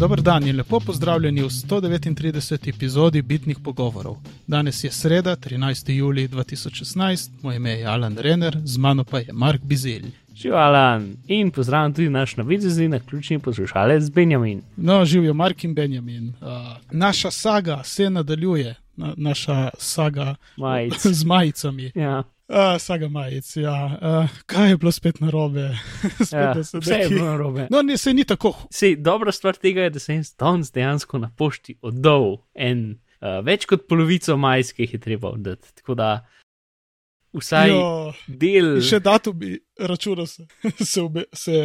dober dan in lepo pozdravljeni v 139. epizodi Bitnih pogovorov. Danes je sreda, 13. juli 2016, moje ime je Alan Renner, z mano pa je Mark Bizelj. Živijo Alan in pozdravljam tudi naš novici, na ključni poslušalec Benjamin. No, živijo Mark in Benjamin. Uh, naša saga se nadaljuje, na, naša saga Majic. z majicami. Ja. Uh, saga majic, ja. Uh, kaj je bilo spet narobe? spet, Ja, vse je bilo narobe. No, ne, se ni tako. Sej, dobra stvar tega je, da sem danes dejansko na pošti oddal en, uh, več kot polovico majskih je treba oddati. Tako da vsaj Jo, del. še datumi računa se, se, ube, se,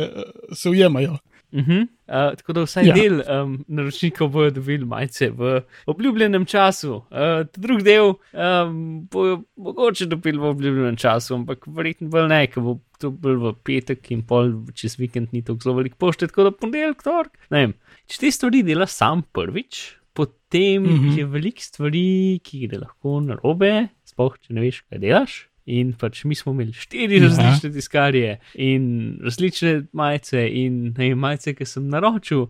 se ujemajo. Uh -huh. uh, tako da vsaj Ja. del um, naročnikov bojo dobili majice v obljubljenem času. Uh, drug del um, bojo mogoče dobili v obljubljenem času, ampak verjetno bolj ne, ker bo to bolj v petek in pol čez vikend ni tako zelo velik pošte, tako da ponedeljek, torek. Ne vem. Če te stvari dela sam prvič, potem uh Mhm. -huh. je veliko stvari, ki gre lahko narobe, sploh če ne veš, kaj delaš. In pač mi smo imeli štiri Ja. različne tiskarje in različne majice, in ne majice, ki sem naročil.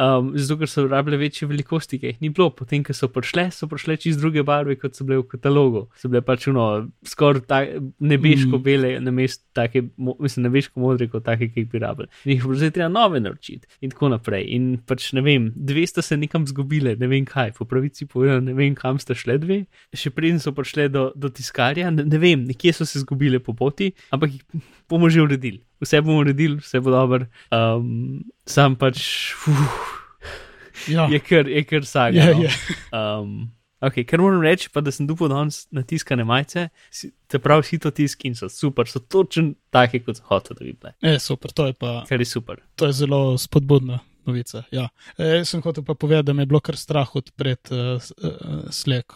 Um, zato, ker so rabile večje velikosti, ki jih ni bilo, potem, ko so prišle, so prišle čist druge barve, kot so bile v katalogu. So bile pač uno, skoraj nebeško Mm. bele, namesto take, mo- mislim, nebeško modre, kot take, ki jih bi rabili. In jih zdaj treba nove naročiti in tako naprej. In pač ne vem, dve sta se nekam zgubile, ne vem kaj, po pravici povedano, ne vem kam sta šle dve. Še preden so prišle do, do tiskarja, ne, ne vem, nekje so se zgubile po poti, ampak jih bomo že uredili. Vse bomo uredili, vse bo dobro. Um, sam pač, uf, Ja, je kar, je kar saga. je, no. je. Um, okay, kar moram reči, pa da sem dupel danes natiskane majice, si- te prav si to tisk in so super, so točen take, kot so hotel, da bi bile. E, super, to je pa Kar je super. to je zelo spodbudna novica. Ja. E, jaz sem hotel pa povedati, da me je bilo kar strah odpreti uh, uh, slek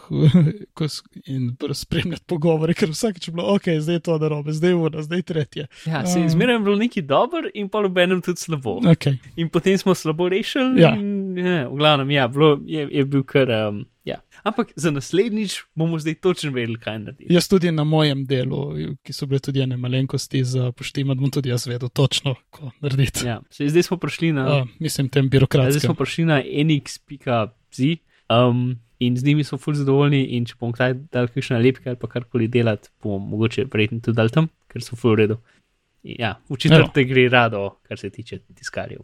in pr- spremljati pogovore, ker vsakeč je bilo, ok, zdaj je to narobe, zdaj je ura, zdaj je tretje. Ja, se Um. je zmeraj bilo neki dober in pa v enem tudi slabo. Okay. In potem smo slabo rešili. Ja. In, ja, v glavnem, ja, bilo, je, je bil kar. Um, ja. Ampak za naslednjič bomo zdaj točno vedeli, kaj narediti. Jaz tudi na mojem delu, ki so bile tudi ene malenkosti za poštimat, bom tudi jaz vedel točno, kako narediti. Ja. Se, zdaj smo prišli na. Uh, mislim, tem Ja, zdaj smo prišli na nx.z um, in z njimi smo fully zadovoljni. In če bom kdaj dal kakšne lepke ali pa karkoli delati, bom mogoče verjetno tudi dal tam, ker so fully v redu. Ja, v četrtek gre rado, kar se tiče tiskarjev.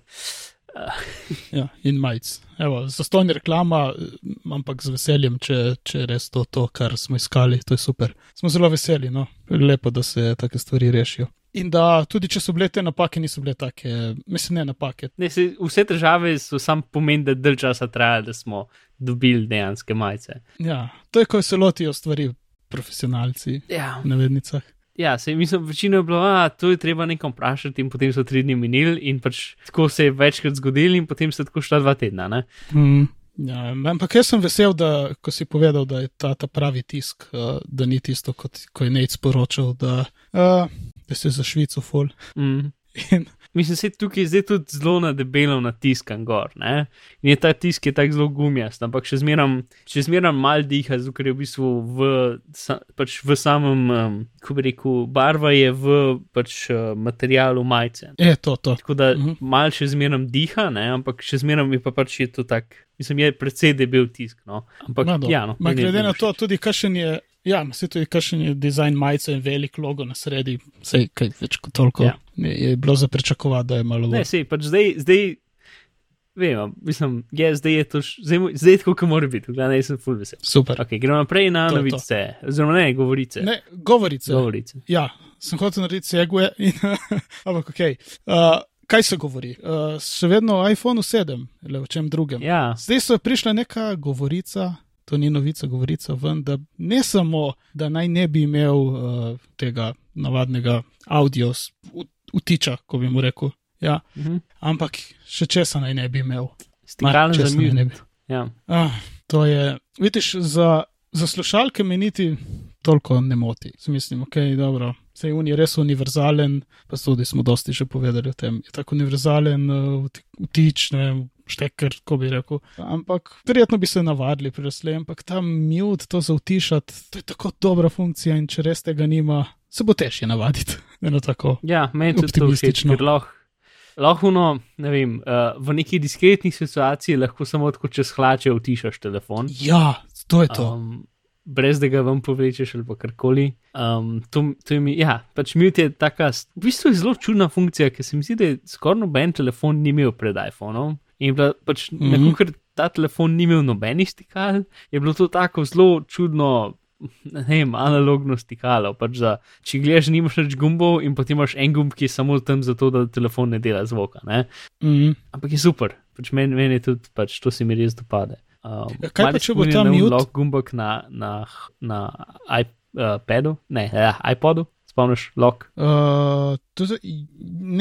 Ja, in majc. Evo, zastonj reklama, eh, ampak z veseljem, če, če je res to, to, kar smo iskali, to je super. Smo zelo veseli, no, lepo, da se take stvari rešijo. In da tudi, če so bile te napake, niso bile take, mislim, ne napake. Ne, se, vse težave so sam pomen, da dalj časa traja, da smo dobili dejanske majice. Ja, to je, ko se lotijo stvari profesionalci, Ja, v navednicah. Ja se, mislim, večino je bilo, da to je treba nekam vprašati, in potem so tri dni minili, in pač tako se je večkrat zgodilo, in potem so tako šla dva tedna. Ne? Mm. Ja, ampak jaz sem vesel, da ko si povedal, da je ta, ta pravi tisk, uh, da ni tisto, kot ko je Nate sporočal, da, uh, da se za Švico ful. Mm. In Mislim, da je tukaj zdaj tudi zelo na debelo natiskan gor. Ne? In je ta tisk je tako zelo gumijast, ampak še zmeram, še zmeram mal diha, ker je v bistvu v, sa, pač v samem, um, kako bi rekel, barva je v pač, uh, materialu majice. je to, to. Tako da Mhm. mal še zmeram diha, ne? ampak še zmeram je pa pač je to tak, mislim, je precej debel tisk. No? Ampak No, ja, no, Ma, glede na to, tudi kakšen je, ja, se tudi kakšen dizajn majice in velik logo na sredi, vse kaj več kot toliko. Ja. Je, je bilo za pričakovati, da je malo Ne, bolj. sej, pač zdaj, zdaj, vem, mislim, je, zdaj je to, zdaj, zdaj je tako, kot mora biti, gledaj, jaz sem full vesel. Super. Ok, gremo naprej na to. novice, oziroma ne, govorice. Ne, govorice. Govorice. Ja, sem hotel narediti segue, in, ampak ok. Uh, kaj se govori? Uh, še vedno o iPhonu 7 ali o čem drugem. Ja, Zdaj so prišla neka govorica. To ni novica, govorica ven, da ne samo, da naj ne bi imel uh, tega navadnega audio vtiča, ko bi mu rekel, ja, mhm. ampak še česa naj ne bi imel. stikalen za mi. Ja. Ah, to je, vidiš, za, za slušalke me niti toliko ne moti. Mislim, ok, dobro. Sej on je res univerzalen, pa tudi smo dosti že povedali o tem. Je tako univerzalen, uh, vti- vtič, ne vem, šteker, ko bi rekel. Ampak verjetno bi se navadili pri razlej, ampak ta mute, to zautišati, to je tako dobra funkcija in če res tega nima, se bo težje navaditi. Ne na tako. ja, meni tudi to Optimistično. lahko. no, ne vem, uh, v neki diskretni situaciji lahko samo tako čez hlače vtišaš telefon. Ja, to je to. Um, brez da ga vam povlečeš ali karkoli. Um, to, to je mi, ja, pač mute je taka, v bistvu je zelo čudna funkcija, ker se mi zdi, da je skoraj noben telefon ni imel pred iPhonom. In bila, pač mm. -hmm. ker ta telefon ni imel nobenih stikal, je bilo to tako zelo čudno. Ne vem, analogno stikalo. Pač za, če gledaš, nimaš več gumbov in potem imaš en gumb, ki je samo tam zato, da telefon ne dela zvoka. Ne? Mm. Ampak je super, pač meni men je tudi, pač to se mi res dopade. Um, Ja, kaj pa, če bo spominja ta na un mute? Lock gumbek na, na, na iPadu, ne, ja, iPodu, spomniš, lock. Uh, tudi,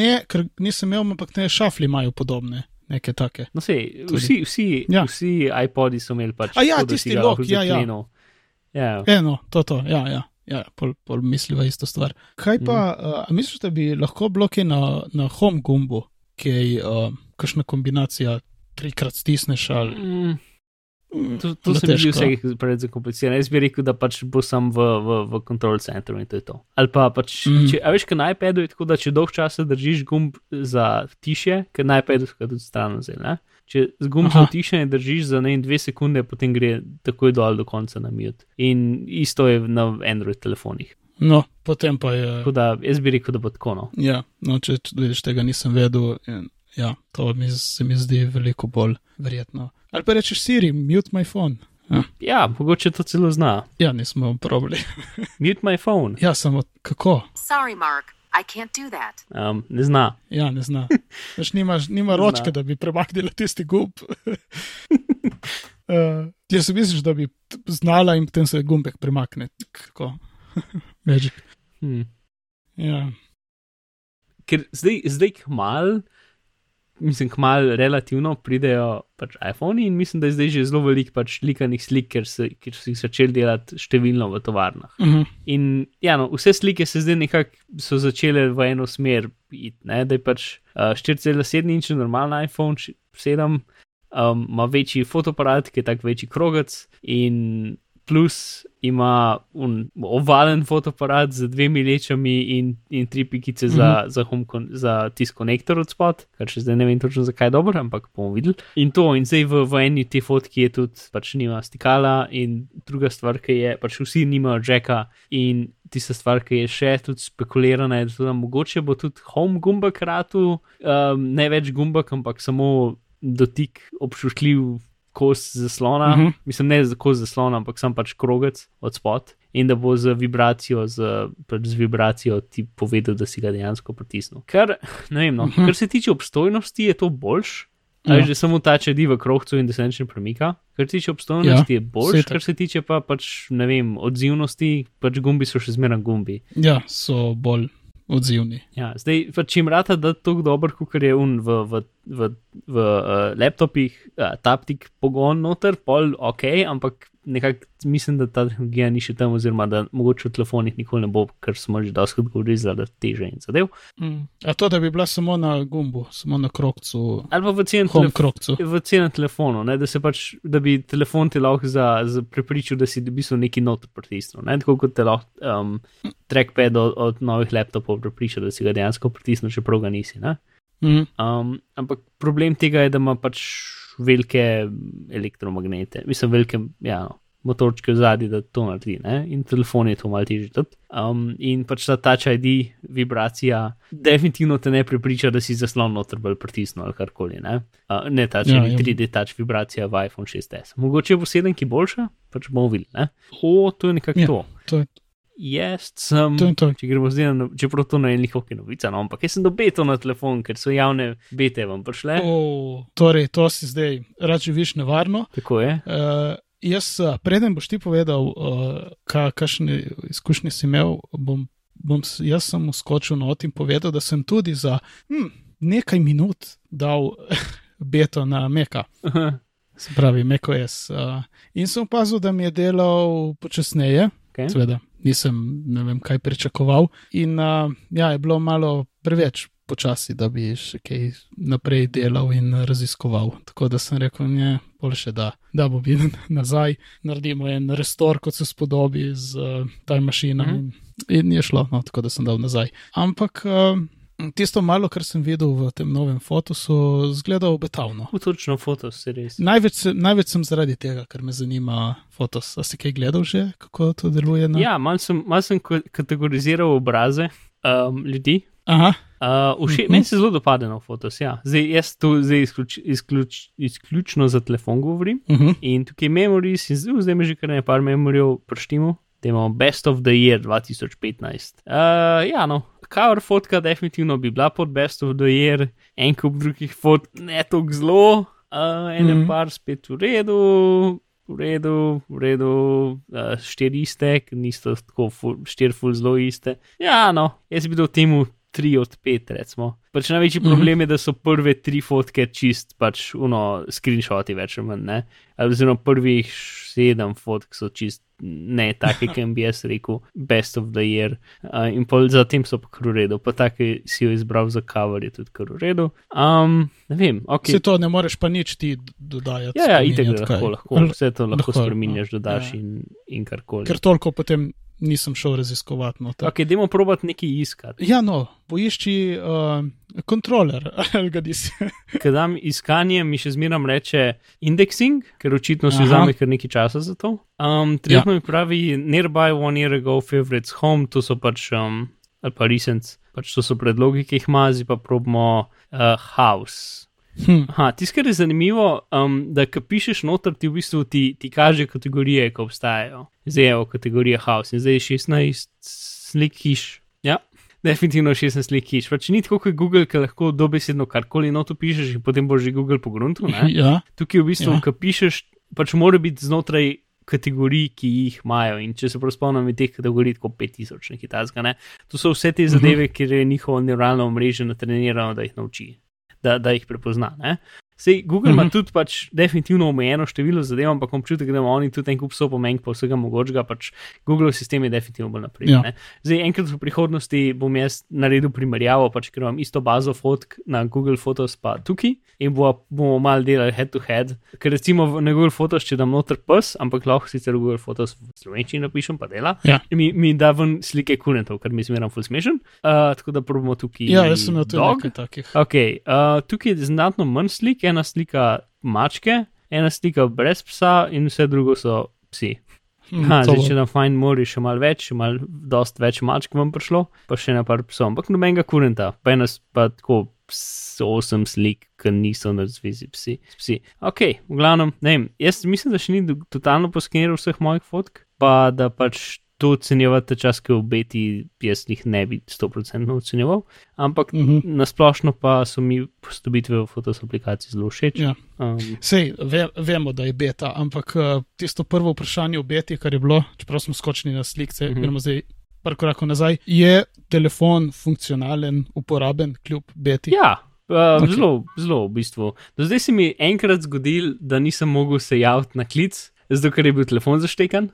ne, ker nisem imel, ampak ne šafli imajo podobne, neke take. No, sej, vsi, vsi, Ja. vsi iPodi so imeli pač. A ja, to, tisti lahko ja, ja. zaklenil. ja. Eno, to, to, ja, ja. Ja, pol, pol misliva isto stvar. Kaj pa, mm. uh, a misliš, da bi lahko bilo kaj na, na home gumbu, ki je uh, kakšna kombinacija, trikrat stisneš ali. Mm, To, to zelo se mi zdi težko. vse preveč zakomplicirano. Jaz bi rekel, da pač bo sam v, v, v control centru in to je to. Ali pa pač, mm. če, a veš, kaj na iPadu je tako, da če dolg časa držiš gumb za tiše, ker na iPadu so tudi stran vzeli. Če z gumb za Aha. tišanje držiš za ne dve sekunde, potem gre takoj dol do konca na mute. In isto je na Android telefonih. No, potem pa je. Tako da jaz bi rekel, da bo tako. No. Ja, no, če če vidiš, tega nisem vedel. In, ja, to mi, se mi zdi veliko bolj verjetno. Ali pa rečeš Siri, mute my phone. Ja, Ja, mogoče to celo zna. ja nismo probali. Mute my phone. ja, samo kako? Sorry, Mark. I can't do that. Um, ne zna. Ja, ne zna. Veš, nimaš, nima Ne zna. ročke, da bi premaknila tisti gumb. uh, jaz si misliš, da bi znala in potem se gumbek premakne. Kako? Magic. Hm. Ja. ker zdaj, zdaj kmal, mislim, kmal relativno pridejo pač iPhone in mislim, da je zdaj že zelo veliko pač likanih slik, ker, se, ker so jih začeli delati številno v tovarnah. Uh -huh. In ja, no, vse slike se zdaj nekako so začele v eno smer iti, ne? da je pač uh, 4,7 inč normalen iPhone 7, um, ima večji fotoaparat, ki je tak večji krogec in plus ima un ovalen fotoaparat z dvemi lečami in, in tri pikice mm -hmm. za, za, home kon, za tisk konektor od spod, kar še zdaj ne vem točno zakaj je dobro, ampak bomo videli. In to, in zdaj v, v eni te fotki je tudi pač nima stikala in druga stvar, ki je pač vsi nimajo jacka in tista stvar, ki je še tudi spekulirana, je, da mogoče bo tudi home gumbek ratu, um, ne več gumbek, ampak samo dotik občutljiv kos zaslona, uh Mhm. -huh. mislim ne za kos zaslona, ampak sam pač krogec od spod in da bo z vibracijo, z, pač z vibracijo ti povedal, da si ga dejansko pritisnil. Ker, ne vem, no, uh Mhm. -huh. kar se tiče obstojnosti, je to boljš. Ja. Ali že samo ta čedi v krohcu in da se nič ne premika. Kar se tiče obstojnosti, Ja, je boljš, kar se tiče pa pač, ne vem, odzivnosti, pač gumbi so še zmeraj gumbi. ja, so bolj odzivni. Ja, zdaj, če jim rata da tako dober, kot je un v, v, v, v uh, laptopih, uh, taptik pogon noter, pol ok, ampak nekako mislim, da ta tehnologija ni še tam, oziroma da mogoče v telefonih nikoli ne bo, ker smo že dosti govorili zaradi teže in zadev. Mm. A to, da bi bila samo na gumbu, samo na krokcu, Ali pa v home telefonu. V celem telefonu, ne, da se pač, da bi telefon ti lahko za, za prepričal, da si v bistvu neki not pritisnil. Ne, tako kot te lahko um, trackpad od, od novih laptopov prepriča, da si ga dejansko pritisnil, čeprav ga nisi. Ne. Mm. Um, ampak problem tega je, da ima pač velike elektromagnete, mislim, velike ja, no, motorčke v zadnji, da to naredi. Ne? In telefon je to malo težje tudi. Um, in pač ta Touch ID vibracija definitivno te ne prepriča, da si zaslon noter bolj pritisnil ali karkoli. Ne, uh, ne Touch Ja, ID, ja. 3D Touch vibracija v iPhone 6S. Mogoče bo 7 ki boljša, pač bomo videli. Ne? O, to je nekako Ja. to. To je Jaz sem. to. to. Če gremo zdaj na, čeprav to ne je njihovka novica, no, ampak jaz sem dobeto na telefon, ker so javne bete vam prišle. O, torej, to si zdaj rad živiš nevarno. Tako je. Uh, jaz, preden boš ti povedal, uh, ka, kakšne izkušnje si imel, bom, bom s- jaz sem uskočil not in povedal, da sem tudi za hm, nekaj minut dal beto na Meka, se pravi MacOS. Uh, in sem opazil, da mi je delal počasneje, Okay. seveda nisem ne vem kaj pričakoval. In uh, ja, je bilo malo preveč počasi, da bi še kaj naprej delal in raziskoval. Tako da sem rekel, ne, bolj še da, da bo viden nazaj, naredimo en restor, kot se spodobi z uh, taj mašinom. Mhm. In, in je šlo, no, tako da sem dal nazaj. Ampak uh, Tisto malo, kar sem videl v tem novem fotosu, zgleda obetavno. Točno fotos, res. Največ, največ sem zaradi tega, ker me zanima fotos. A si kaj gledal že, kako to deluje? Na... Ja, malo sem, mal sem kategoriziral obraze um, ljudi. Aha, Uh, vše, Mhm. Meni se zelo dopada na fotos. Ja. Zdaj, jaz to zdaj izključ, izključ, izključno za telefon govorim. uh -huh. In tukaj memories, in zdaj, zdaj me že kar nekaj memorijev prštimo, da imamo Best of the Year 2015. Uh, ja, no, cover fotka definitivno bi bila pod Best of the Year, en kup drugih fotk ne tako zelo, uh, en Mhm. mm. par spet v redu. V redu, v redu, uh, štiri iste, niste tako, ful, štiri ful zelo iste. Ja, no, jaz bi dal temu tri od pet, recimo. Pač največji Mhm. problem je, da so prve tri fotke čist, pač uno, screenshoti več ali manj, Oziroma prvih sedem fotk so čist ne take, ki bi jaz rekel, best of the year. Uh, in pol zatem so pa kar v redu, pa take si jo izbral za cover je tudi kar v redu. Um, ne vem, ok. Vse to ne moreš pa nič ti dodajati. Ja, ja, itek, lahko, lahko, vse to lahko lahko, spreminjaš, no, dodaš ja. in, in karkoli. Ker toliko potem nisem šel raziskovati. No, Ok, dajmo probati nekaj iskati. Ja, no, poišči uh, kontroler, ali ga nisi. Ker dam iskanje, mi še zmeraj reče indexing, ker očitno si vzame kar nekaj časa za to. Um, Trenutno ja. mi pravi nearby one year ago favorites home, to so pač, um, ali pa recent, pač to so predlogi, ki jih ima, zdaj pa probamo uh, house. Hm. Aha, tisto, kar je zanimivo, um, da ko pišeš noter, ti v bistvu ti, ti kaže kategorije, ki obstajajo. Zdaj je v kategoriji house in zdaj je 16 slik hiš. Ja, definitivno 16 slik hiš. Pač ni tako kot Google, ki lahko dobesedno karkoli noto pišeš in potem bo že Google pogruntu. Ja, Tukaj v bistvu, Ja. ko pišeš, pač mora biti znotraj kategorij, ki jih imajo. In če se prav spomnim, je teh kategorij tako 5000, nekaj tasga. Ne? To so vse te zadeve, uh -huh. kjer je njihovo neuralno omrežje natrenirano, da jih nauči, da, da jih prepozna. Ne? Sej Google ima Mhm. tudi pač definitivno omejeno število zadev, ampak občutek, da ima oni tudi en kup sopomenk pa vsega mogočega, pač Google sistem je definitivno bolj napredek. Ja. Ja. Zdaj, enkrat v prihodnosti bom jaz naredil primerjavo, pač ker imam isto bazo fotk na Google Photos pa tukaj in bo, bomo mal delali head to head. Ker recimo na Google Photos, če dam noter pes, ampak lahko sicer Google Photos v slovenščini napišem, pa dela. Ja. Mi, mi da ven slike kurentov, kar mi zmeram full smešen. Uh, tako da probamo tukaj. ja jaz sem tudi dog. nekaj takih. Ok, uh, tukaj je znatno manj slik, ena slika mačke, ena slika brez psa in vse drugo so psi. Hm, Ha, zdaj, bo- če na Find More je še malo več, še malo dost več mačk vam prišlo, pa še na par psov, ampak nobenega kurenta, pa ena s- pa tako osem slik, ki niso na zvezi psi. psi. Ok, v glavnem, ne vem, jaz mislim, da še ni totalno poskeniral vseh mojih fotk, pa da pač to ocenjevate čas, ki obeti, jaz jih ne bi 100% ocenjeval, ampak Mhm. nasplošno pa so mi postopitve v fotos aplikaciji zelo všeč. Ja. Um, Sej, ve, vemo, da je beta, ampak uh, tisto prvo vprašanje o beti, kar je bilo, čeprav smo skočili na slikce, Mhm. gremo zdaj par korakov nazaj, je telefon funkcionalen, uporaben kljub beti? Ja, uh, Ok. okay. zelo, zelo v bistvu. Do zdaj se mi je enkrat zgodil, da nisem mogel se javiti na klic, zato ker je bil telefon zaštekan.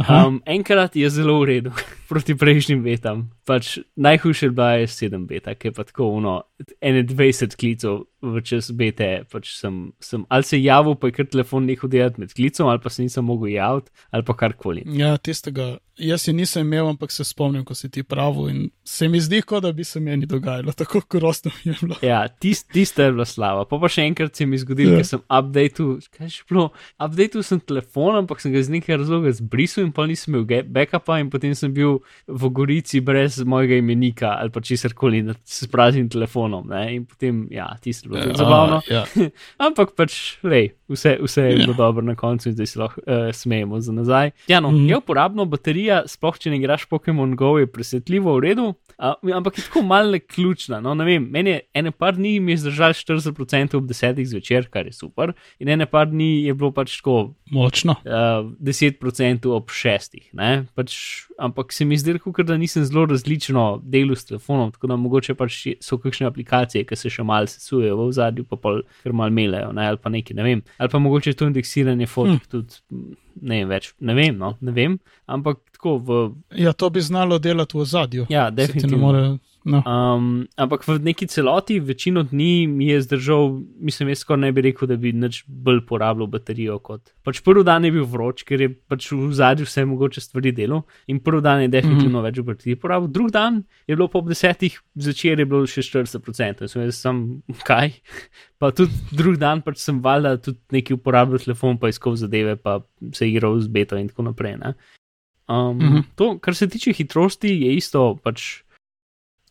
Um, enkrat je zelo v redu, proti prejšnjim betam. Pač najhujše je bila je 7 beta, ki je pa tako uno, 21 klicev v čas bete, pač sem, sem ali se javil, pa je kar telefon nehal delati med klicom, ali pa se nisem mogel javiti, ali pa karkoli. ja, tistega. Jaz je nisem imel, ampak se spomnim, ko si ti pravil in se mi zdi, kot da bi se meni dogajalo, tako grozno je bilo. Ja, tist, tista je bila slava. Pa, pa še enkrat se mi je zgodilo, Ja. ker sem updated, kaj je bilo, updated sem telefon, ampak sem ga iz nekega razloga zbrisal in pa nisem imel backupa in potem sem bil v Gorici brez mojega imenika ali pa česar koli s praznim telefonom. Ne? In potem, ja, tisto je bilo zelo zabavno. Ja, Ampak pač, lej, vse, vse je Ja. bilo dobro na koncu in zdaj se lahko uh, smejemo za nazaj. Ja, no, mm. je uporabno, baterija, sploh če ne igraš Pokémon Go, je presetljivo v redu, uh, ampak je tako malce ključna. No, ne vem, meni je ene par dni mi je zdržal 40% ob desetih zvečer, kar je super, in ene par dni je bilo pač tako močno. uh, 10% ob šestih. ne, Pač, ampak se mi zdi, da nisem zelo različno delal s telefonom, tako da mogoče pač so kakšne aplikacije, ki se še malo sesujejo v zadju, pa pol, ker malo melejo, ne, ali pa nekaj, ne vem. Ali pa mogoče to indeksiranje fotk hm. tudi, ne vem več, ne vem, no, ne vem, ampak tako v. Ja, to bi znalo delati v zadju. Ja, definitivno. No. Um, ampak v neki celoti, večino dni mi je zdržal, mislim, jaz skoraj ne bi rekel, da bi nič bolj porabljal baterijo kot. Pač prvi dan je bil vroč, ker je pač v zadnji vse mogoče stvari delo in prvi dan je definitivno mm -hmm. več baterij porabil. Drugi dan je bilo po desetih zvečer je bilo še 40%, sem jaz sem kaj. Pa tudi drugi dan pač sem valjda tudi neki uporabljal telefon, pa iskal zadeve, pa se igral z beto in tako naprej. Ne? Um, mm -hmm. To, kar se tiče hitrosti, je isto pač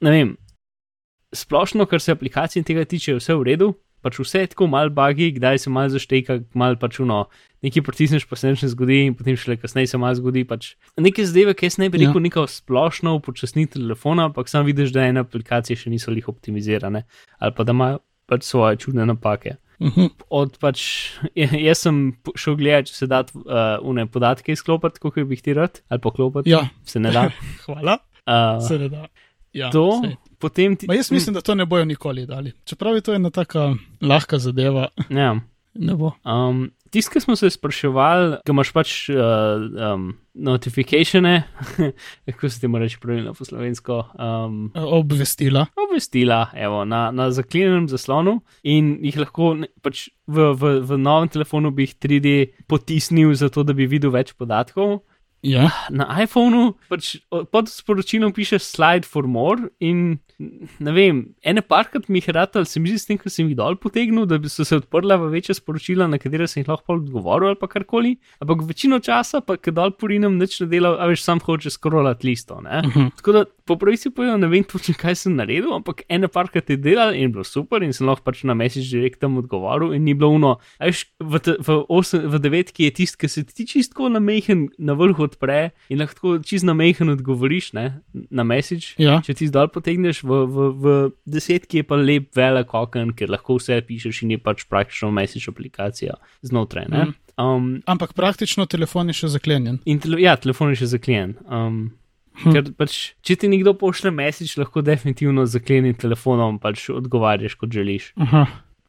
ne vem, splošno, kar se aplikacij tega tiče, je vse v redu, pač vse je tako mal bagi, kdaj se mal zašteka, mal pač uno. Nekaj pritisneš, pa se nekaj zgodi, in potem šele kasneje se malo zgodi. Pač. Nekaj zdaj, ki jaz ne bi rekel, ja. neko splošno upočasniti telefona, ampak sam vidiš, da ene aplikacije še niso jih optimizirane ali pa da imajo pač svoje čudne napake. Mhm. Od pač, jaz sem šel gledati, če se da uh, une podatke izklopiti, kako bi jih ti rad, ali poklopiti. Ja. Se ne da. Hvala. Uh, Se ne da. Ja, to, sej. potem ti. Ma jaz mislim, da to ne bojo nikoli dali. Čeprav je to ena taka lahka zadeva, Ja. ne bo. Um, Tisti, ki smo se spraševali, ki imaš pač uh, um, notifikacije, kako se ti mora reči pravilno po slovensko, um, Obvestila. obvestila evo, na, na zaklenjenem zaslonu in jih lahko ne- pač v, v, v novem telefonu bi jih 3D potisnil, zato da bi videl več podatkov. Ja. Na iPhonu pač pod sporočilom piše slide for more in ne vem, ene parkrat mi jih rad, ali se mi zdi s tem, ker sem jih dol potegnil, da bi so se odprla v večje sporočila, na katere sem jih lahko odgovoril ali pa karkoli. Ampak večino časa, pa kad dol porinem, nič ne dela, a veš, sam hoče scrollati listo. Ne? Mhm. Tako da po pravici povedano, ne vem točno, kaj sem naredil, ampak ene parkrat je delal in bilo super in sem lahko pač na message direkt tam odgovoril in ni bilo uno. A veš, v, v, osem, v devetki je tisti, ki se ti čistko na mehen na vrhu odpre in lahko čist na mehen odgovoriš ne, na message. Ja. Če ti zdaj potegneš, v, v, v desetki je pa lep velik okn, ker lahko vse pišeš in je pač praktično message aplikacija znotraj. ne. Mhm. Um, Ampak praktično telefon je še zaklenjen. tele, ja, telefon je še zaklenjen. Um, Hm. Ker pač, če ti nekdo pošlje message, lahko definitivno zaklenim telefonom, pač odgovarjaš, kot želiš. Aha.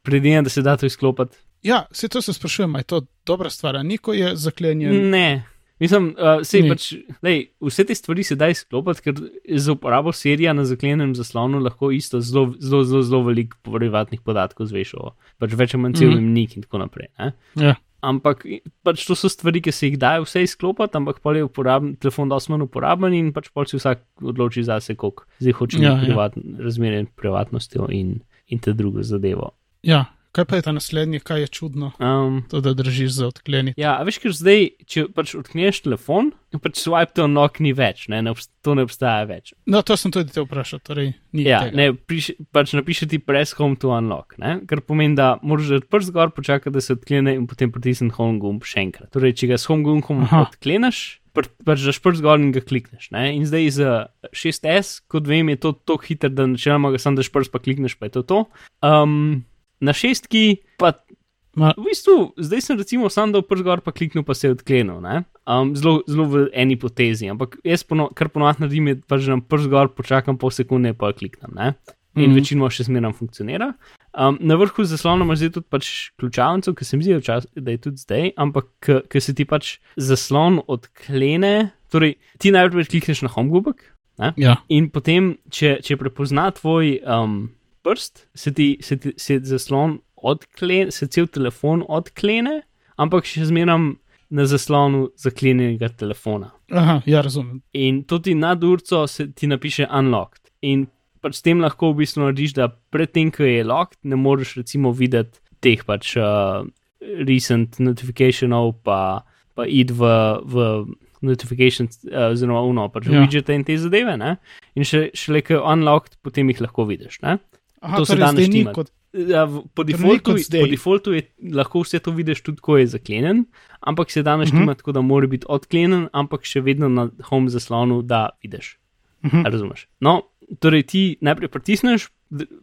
Predvidevam, da se da to izklopiti. Ja, se to se sprašujem, je to dobra stvar, niko je zaklenjen. Ne. Mislim, uh, sej, Ni. pač, lej, vse te stvari se da izklopiti, ker za uporabo serija na zaklenjenem zaslonu lahko isto zelo, zelo, zelo, zelo veliko privatnih podatkov zveš o pač več ali manj cel Mhm. imenik in tako naprej. Ne? Ja. Ampak pač to so stvari, ki se jih dajo vse izklopiti, ampak je uporaben, telefon dosti manj uporaben in pač pol si vsak odloči zase, koliko zdaj hoče Ja, ja, ja. privat, razmerje med privatnostjo in, in te drugo zadevo. ja, kaj pa je ta naslednji, kaj je čudno, Um, to da držiš za odkleniti. Ja, veš, ker zdaj, če pač odkneš telefon, pač swipe to unlock ni več, ne, ne to ne obstaja več. No, to sem tudi te vprašal, torej ni Ja, tega. ne, piš, pač napiše ti press home to unlock, ne, kar pomeni, da moraš že prst gor počakati, da se odklene in potem pritisniti home gumb še enkrat. Torej, če ga s home gumbom odkleneš, pač daš prst gor in ga klikneš. Ne, in zdaj za 6S, kot vem, je to tako hiter, da načeloma ga sam daš prst pa klikneš, pa je to to. Um, na šestki pa Ma, V bistvu, zdaj sem recimo sam dal prst gor, pa kliknil, pa se je odklenil. ne. Um, zelo, zelo v eni potezi, ampak jaz, pono, kar ponovadi naredim, je pač da prst gor, počakam pol sekunde, pa kliknem. Ne? In mm. -hmm. večinoma še zmeraj funkcionira. Um, na vrhu zaslona imaš zdaj tudi pač ključavnico, ki se mi zdi, včas- da je tudi zdaj, ampak ker se ti pač zaslon odklene, torej ti najprej klikneš na home gubek, ja. In potem, če, če prepozna tvoj um, prst, se ti, se ti se zaslon odklene, se cel telefon odklene, ampak še zmeraj na zaslonu zaklenjenega telefona. Aha, ja, razumem. In to ti nad urco se ti napiše unlocked. In pač s tem lahko v bistvu narediš, da predtem, ko je locked, ne moreš recimo videti teh pač uh, recent notifikationov, pa, pa id v. v Notifications, uh, oziroma uno, pač Ja. ja. widgete in te zadeve, ne? in še, šele ko je unlocked, potem jih lahko vidiš. Ne? Aha, To se torej da zdaj ni kot. Ja, po, ni defaultu, po defaultu je lahko vse to vidiš tudi, ko je zaklenjen, ampak se da Mhm. naštimati, tako da mora biti odklenjen, ampak še vedno na home zaslonu, da vidiš. Mhm. A Razumeš? No, torej ti najprej pritisneš,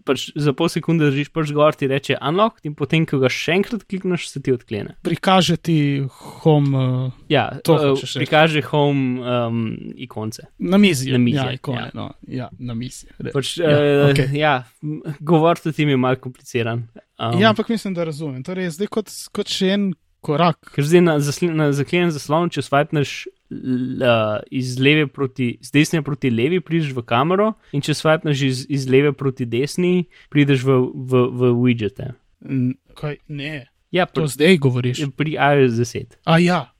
pač za pol sekunde držiš prst gor, ti reče unlock, in potem, ko ga še enkrat klikneš, se ti odklene. Prikaže ti home uh, Ja, To uh, hočeš reči. prikaže home um, ikonce. na mizi. Na mizi, ja, ikone, ja. No, ja, na mizi. Pač, Ja, ja, uh, okej. okay. ja govor tudi mi je malo kompliciran. Um, Ja, ampak mislim, da razumem. Torej, zdaj kot, kot še en korak. Ker zdaj na, zasl na zaklenjen zaslon, če swipneš l, uh, iz leve proti, z desne proti levi prideš v kamero in če swipneš iz, iz leve proti desni, prideš v, v, v widgete. Kaj, ne, Ja, to pri, zdaj govoriš. pri iOS 10. A ja.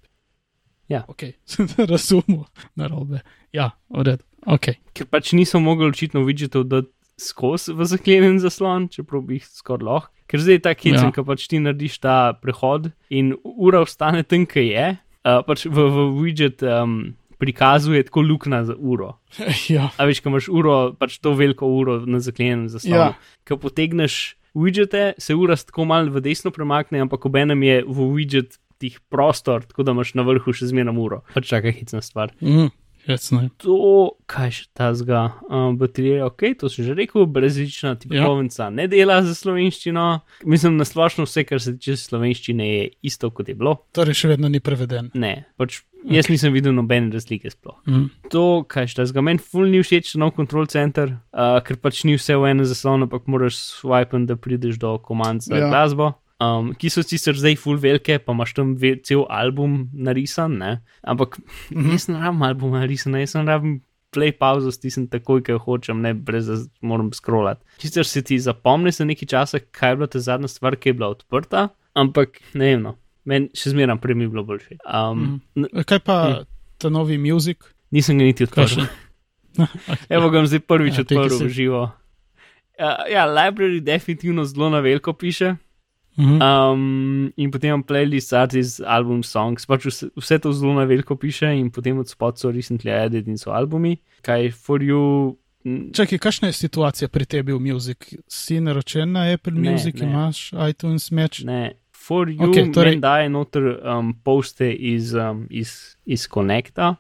Ja. Ok, razumem, narobe. Ja, v redu. Ok. Ker pač niso mogli očitno widgetov dati skozi v zaklenjen zaslon, čeprav bi jih skoraj lahko. Ker zdaj je ta hecen, Ja. ja. ki pač ti narediš ta prehod in ura ostane tam, ki je, uh, pač v, v widget um, prikazuje tako luknja za uro. ja. A veš, ko imaš uro, pač to veliko uro na zaklenjenem zaslonu. Ja. Ko potegneš widgete, se ura tako malo v desno premakne, ampak obenem je v widget tih prostor, tako da imaš na vrhu še zmeraj uro. Pač čaka hecna stvar. Mm, je. To, kaj še ta zga, um, baterija, ok, to sem že rekel, brezlična tipovnica ja. ne dela za slovenščino. Mislim, na splošno vse, kar se tiče slovenščine, je isto kot je bilo. Torej, še vedno ni preveden. Ne, pač jaz nisem videl nobene razlike sploh. Mm. To, kaj šta zga, meni ful ni všeč nov control center, uh, ker pač ni vse v enem zaslonu, ampak moraš swipen, da prideš do komand za ja. glasbo. Um, ki so sicer zdaj full velike, pa imaš tam ve, cel album narisan, ne? ampak mm -hmm. jaz ne rabim albuma narisan, jaz sem rabim play pauzo, stisnem takoj, ker hočem, ne brez da moram scrollati. Sicer se ti zapomni za nekaj časa, kaj je bila ta zadnja stvar, ki je bila odprta, ampak ne vem, no. meni še zmeraj prej mi bilo boljše. Um, mm. Kaj pa ta novi muzik? Nisem ga niti odprl. Evo ga zdaj prvič Ja, odprl v živo. Uh, ja, library definitivno zelo na veliko piše. Mhm. Um, in potem imam playlist artists, album songs, pač vse, vse to zelo na veliko piše, in potem od spod so recently added in so albumi. Kaj for you. Čakaj, kakšna je situacija pri tebi v muzik? Si naročen na Apple Ne, Music, ne. imaš iTunes Match? Ne, for you, okay, torej- torej, daje noter um, poste iz, um, iz, iz Connecta.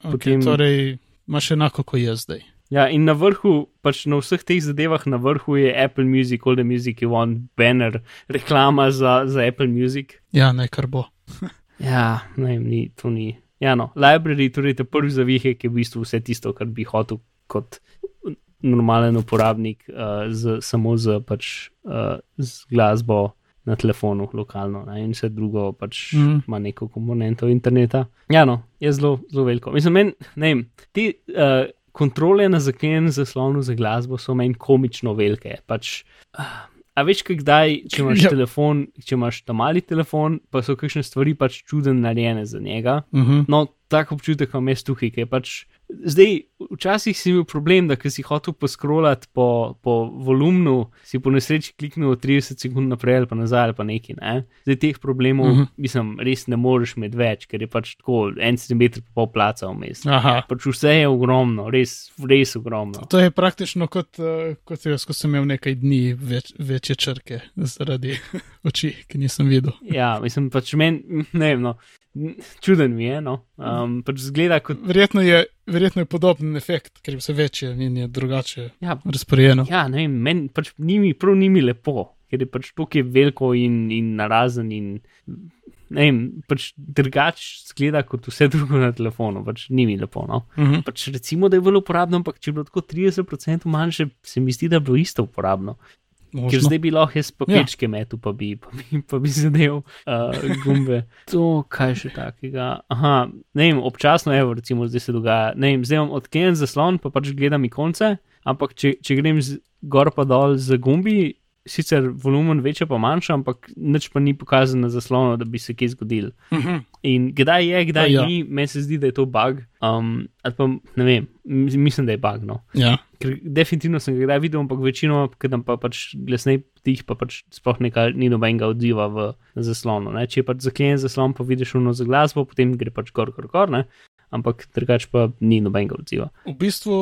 Okay, potem- Torej, imaš enako kot jaz zdaj. Ja, in na vrhu, pač na vseh teh zadevah, na vrhu je Apple Music, All the Music, you want banner, reklama za, za Apple Music. Ja, naj kar bo. Ja, ne ni, to ni. Ja, no, library, torej ta prvi zavihek je v bistvu vse tisto, kar bi hotel kot normalen uporabnik, uh, z, samo z, pač, uh, z glasbo na telefonu, lokalno, ne, in vse drugo pač mm. ima neko komponento interneta. Ja, no, je zelo, zelo veliko. Mislim, men, ne vem, te uh, kontrole na zaklenjenem zaslonu za glasbo so meni komično velike. Pač, A veš, kdaj, če imaš Ja. telefon, če imaš ta mali telefon, pa so kakšne stvari pač čuden narejene za njega. Uh -huh. No, tako občutek imam jaz tukaj, je pač. Zdaj, včasih si imel problem, da si hotel poskrolati po, po volumnu, si po nesreči kliknil 30 sekund naprej ali pa nazaj ali pa nekaj. Ne? Zdaj teh problemov, uh Mhm. -huh. mislim, res ne moreš imeti več, ker je pač tako en centimeter pa pol placa vmes. Pač vse je ogromno, res, res ogromno. To je praktično kot, uh, kot jaz, ko sem imel nekaj dni več, večje črke zaradi oči, ki nisem videl. Ja, mislim, pač meni, ne vem, no, čuden mi je, no. Um, pač zgleda kot. Verjetno je, verjetno je podoben efekt, ker je vse večje in je drugače Ja, razporejeno. Ja, ne vem, meni pač ni mi, prav ni mi lepo, ker je pač tukaj veliko in, in narazen in ne vem, pač drugače zgleda kot vse drugo na telefonu, pač ni mi lepo. No. Uh -huh. Pač recimo, da je bilo uporabno, ampak če bi bilo tako 30% manjše, se mi zdi, da bi bilo isto uporabno. Ker Možno. zdaj bi lahko jaz papirčke ja. metu, pa bi, pa bi, pa bi zadev uh, gumbe. To, kaj še takega. Aha, ne vem, občasno, evo, recimo, zdaj se dogaja. Ne vem, zdaj imam odklenjen zaslon, pa pač gledam ikonce, ampak če, če grem z, gor pa dol z gumbi, sicer volumen večja pa manjša, ampak nič pa ni pokazano na zaslonu, da bi se kaj zgodil. Uh -huh. In kdaj je, kdaj Ja. ja. ni, meni se zdi, da je to bug. Um, ali pa ne vem, mislim, da je bug. No. Ja. Ker definitivno sem ga kdaj videl, ampak večino, ker pa pač glasnej tih, pa pač sploh nekaj ni nobenega odziva v zaslonu. Ne? Če je pač zaklenjen zaslon, pa vidiš uno za glasbo, potem gre pač gor, gor, gor, ne? ampak drugač pa ni nobenega odziva. V bistvu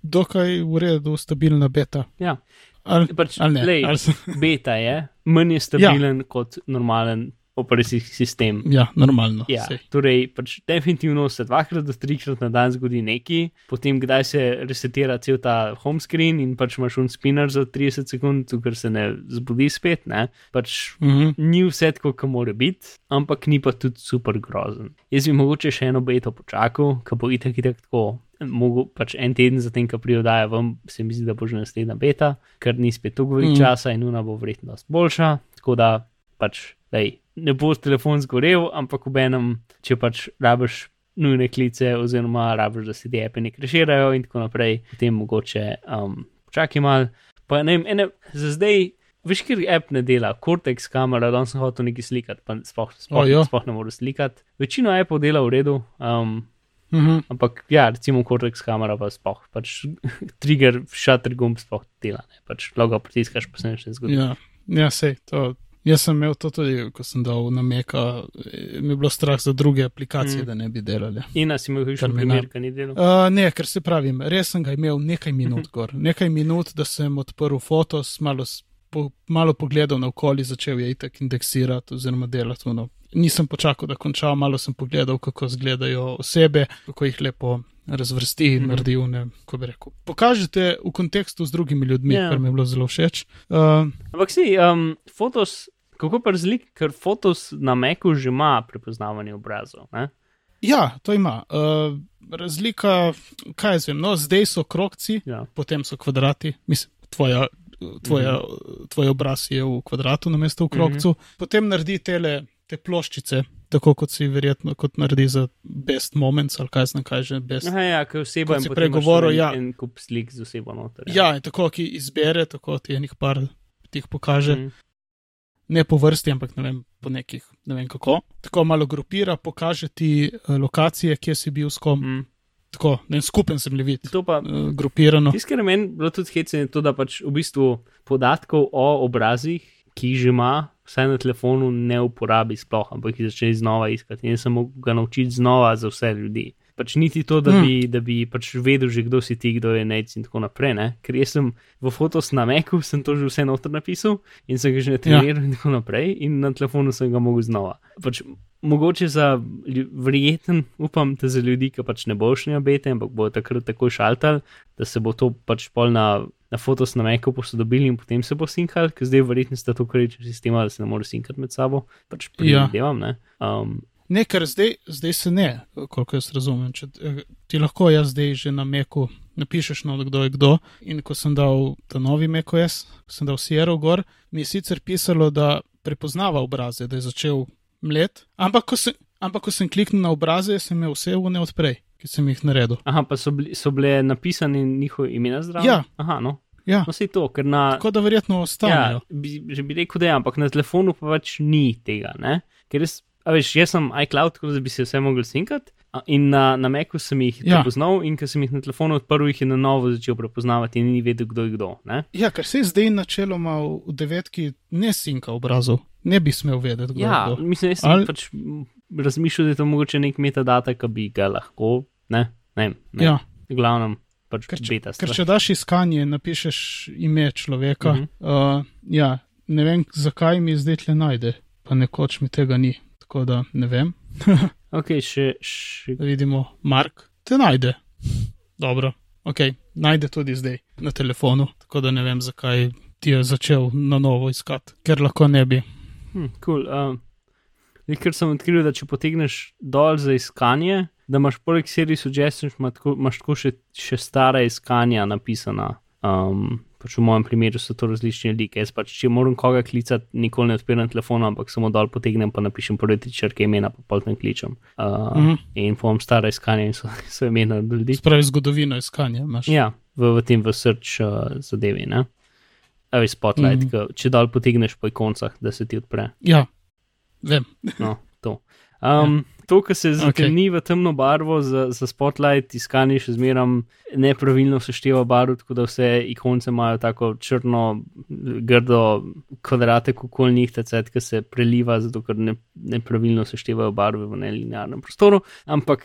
dokaj v redu, stabilna beta. Ja, Ali, pač, ali ne? lej, Ali sem, beta je, manj je stabilen ja. kot normalen operacijski sistem. ja, normalno. Ja, sej. torej, pač definitivno se dvakrat do trikrat na dan zgodi nekaj, potem kdaj se resetira cel ta home screen in pač imaš un spinner za 30 sekund, ker se ne zbudi spet. Ne? Pač Uh -huh. ni vse tako, kot mora biti, ampak ni pa tudi super grozen. Jaz bi mogoče še eno beto počakal, ki bo itek itek tako. Mogo pač en teden zatem, ko prijodaja vam, se mi zdi, da bo že naslednja beta, ker ni spet toliko veliko Mm. mm. časa in una bo verjetno dosti boljša. Tako da pač, lej, ne bo telefon zgorel, ampak ob enem, če pač rabiš nujne klice, oziroma rabiš, da se ti api ne kreširajo in tako naprej, potem mogoče um, počakaj mal. Pa ne vem, ene, za zdaj, veš, kjer app ne dela, Cortex kamera, danes sem hotel nekaj slikati, pa sploh, sploh, O, ja. sploh ne moreš slikati. Večino appov dela v redu. Um, Mhm. Ampak, ja, recimo Cortex kamera pa sploh, pač trigger, shutter gumb sploh dela, ne, pač logo pritiskaš, pa se ne zgodi. Ja, ja sej, to. Jaz sem imel to tudi, ko sem dal na Meka, eh, mi je bilo strah za druge aplikacije, Mm. da ne bi delali. In si imel še Terminal. primer, ki ni delal. Uh, ne, ker se pravim, res sem ga imel nekaj minut gor. Nekaj minut, da sem odprl fotos, malo, po, malo pogledal na okolje, začel je itek indeksirati oziroma delati. ono. Nisem počakal, da končam, malo sem pogledal, kako izgledajo osebe, kako jih lepo razvrsti in Mhm. naredi, ne, kako bi rekel. Pokažite v kontekstu z drugimi ljudmi, Ja. yeah. kar mi je bilo zelo všeč. Uh, Ampak si, um, fotos, kako pa razlik, ker fotos na Macu že ima prepoznavanje obrazov. Ne? ja, to ima. Uh, razlika, kaj jaz vem, no, zdaj so krokci, Ja. potem so kvadrati, mislim, tvoja, tvoja, mm -hmm. tvoj obraz je v kvadratu namesto v krokcu, mm -hmm. potem naredi tele, te ploščice, tako kot si verjetno kot naredi za best moments ali kaj znam kaj že best. Aha, ja, ker oseba Kot in si potem prej imaš govoril, en, ja. en kup slik z osebo noter. Ja, in tako, ki izbere, tako ti enih par ti jih pokaže, mm. Ne po vrsti, ampak ne vem, po nekih, ne vem kako. Tako malo grupira, pokaže ti eh, lokacije, kje si bil s kom, mm. Tako, ne vem, skupen sem levit, To pa, eh, grupirano. tisto, kar je meni bilo tudi hecno, je to, da pač v bistvu podatkov o obrazih, ki jih že ima, vsaj na telefonu, ne uporabi sploh, ampak jih začne znova iskati in se mu ga naučiti znova za vse ljudi. Pač niti to, da Hmm. bi, da bi pač vedel že, kdo si ti, kdo je nec in tako naprej. Ne? Ker jaz sem v fotos na Meku, sem to že vse noter napisal in sem ga že treniral ja. in tako naprej, in na telefonu sem ga mogel znova. Pač mogoče za verjeten, upam, da za ljudi, ki pač ne bo šli na bete, ampak bo takrat tako šaltal, da se bo to pač pol na, na fotos na Meku posodobili in potem se bo sinkal, ker zdaj verjetno sta to kreča sistema, da se ne more sinkati med sabo. Pač Ja. ne. Um, Ne, ker zdaj, zdaj se ne, koliko jaz razumem. Če, eh, ti lahko jaz zdaj že na Meku napišeš, no, kdo je kdo. In ko sem dal ta novi MacOS, ko sem dal Sierra gor, mi je sicer pisalo, da prepoznava obraze, da je začel mlet, ampak ko sem, ampak ko sem kliknil na obraze, sem imel vse vne odprej, ki sem jih naredil. aha, pa so, bili, so bile napisane njihove imena zraven? Ja. Aha, no. Ja, No, to, na. tako da verjetno Ja, ostanejo. bi, že bi rekel, da je, ampak na telefonu pa pač ni tega. Ne? Ker jaz, a veš, jaz sem iCloud, tako da bi se vse mogel sinkati. In na, na Macu sem jih Ja. prepoznal, in ker sem jih na telefonu odprl, jih je na novo začel prepoznavati in ni vedel, kdo je kdo. Ne? Ja, ker se zdaj načeloma v devetki ne sinka obrazov, ne bi smel vedeti, kdo Ja, je kdo. mislim, jaz sem Ali- pač razmišljal, da je to mogoče nek metadata, ki bi ga lahko, ne, ne, ne. Ja. glavnem, pač Ker če, beta ker če daš iskanje, napišeš ime človeka, uh Mhm. -huh. uh, ja, ne vem, zakaj mi zdaj tle najde, pa nekoč mi tega ni. Tako da ne vem, Ok, še, še da vidimo, Mark te najde. Dobro, ok, najde tudi zdaj na telefonu, tako da ne vem, zakaj ti je začel na novo iskati, ker lahko ne bi. Hm, cool. um, ker sem odkril, da če potegneš dol za iskanje, da imaš poleg serij suggestions, imaš tako še, še stara iskanja napisana. Um, pač v mojem primeru so to različne like. Jaz pač, če moram koga klicati, nikoli ne odpiram telefona, ampak samo dol potegnem, pa napišem prvi tri črke imena, pa pol tam kličem. Uh, Mhm. In povem stara iskanja in so, so imena ljudi. Spravi zgodovino iskanja. Imaš. Ja, v, v tem v search uh, zadevi. Ne? A veš, spotlight, mm. -hmm. če dol potegneš po ikoncah, da se ti odpre. ja vem. No, to. Um, ja. To, kar se zatemni okay. v temno barvo za, za spotlight, iskanje še zmeram nepravilno sešteva barv, tako da vse ikonce imajo tako črno, grdo kvadratek okoli njih, tacet, ki se preliva, zato ker ne, nepravilno seštevajo barve v nelinearnem prostoru. Ampak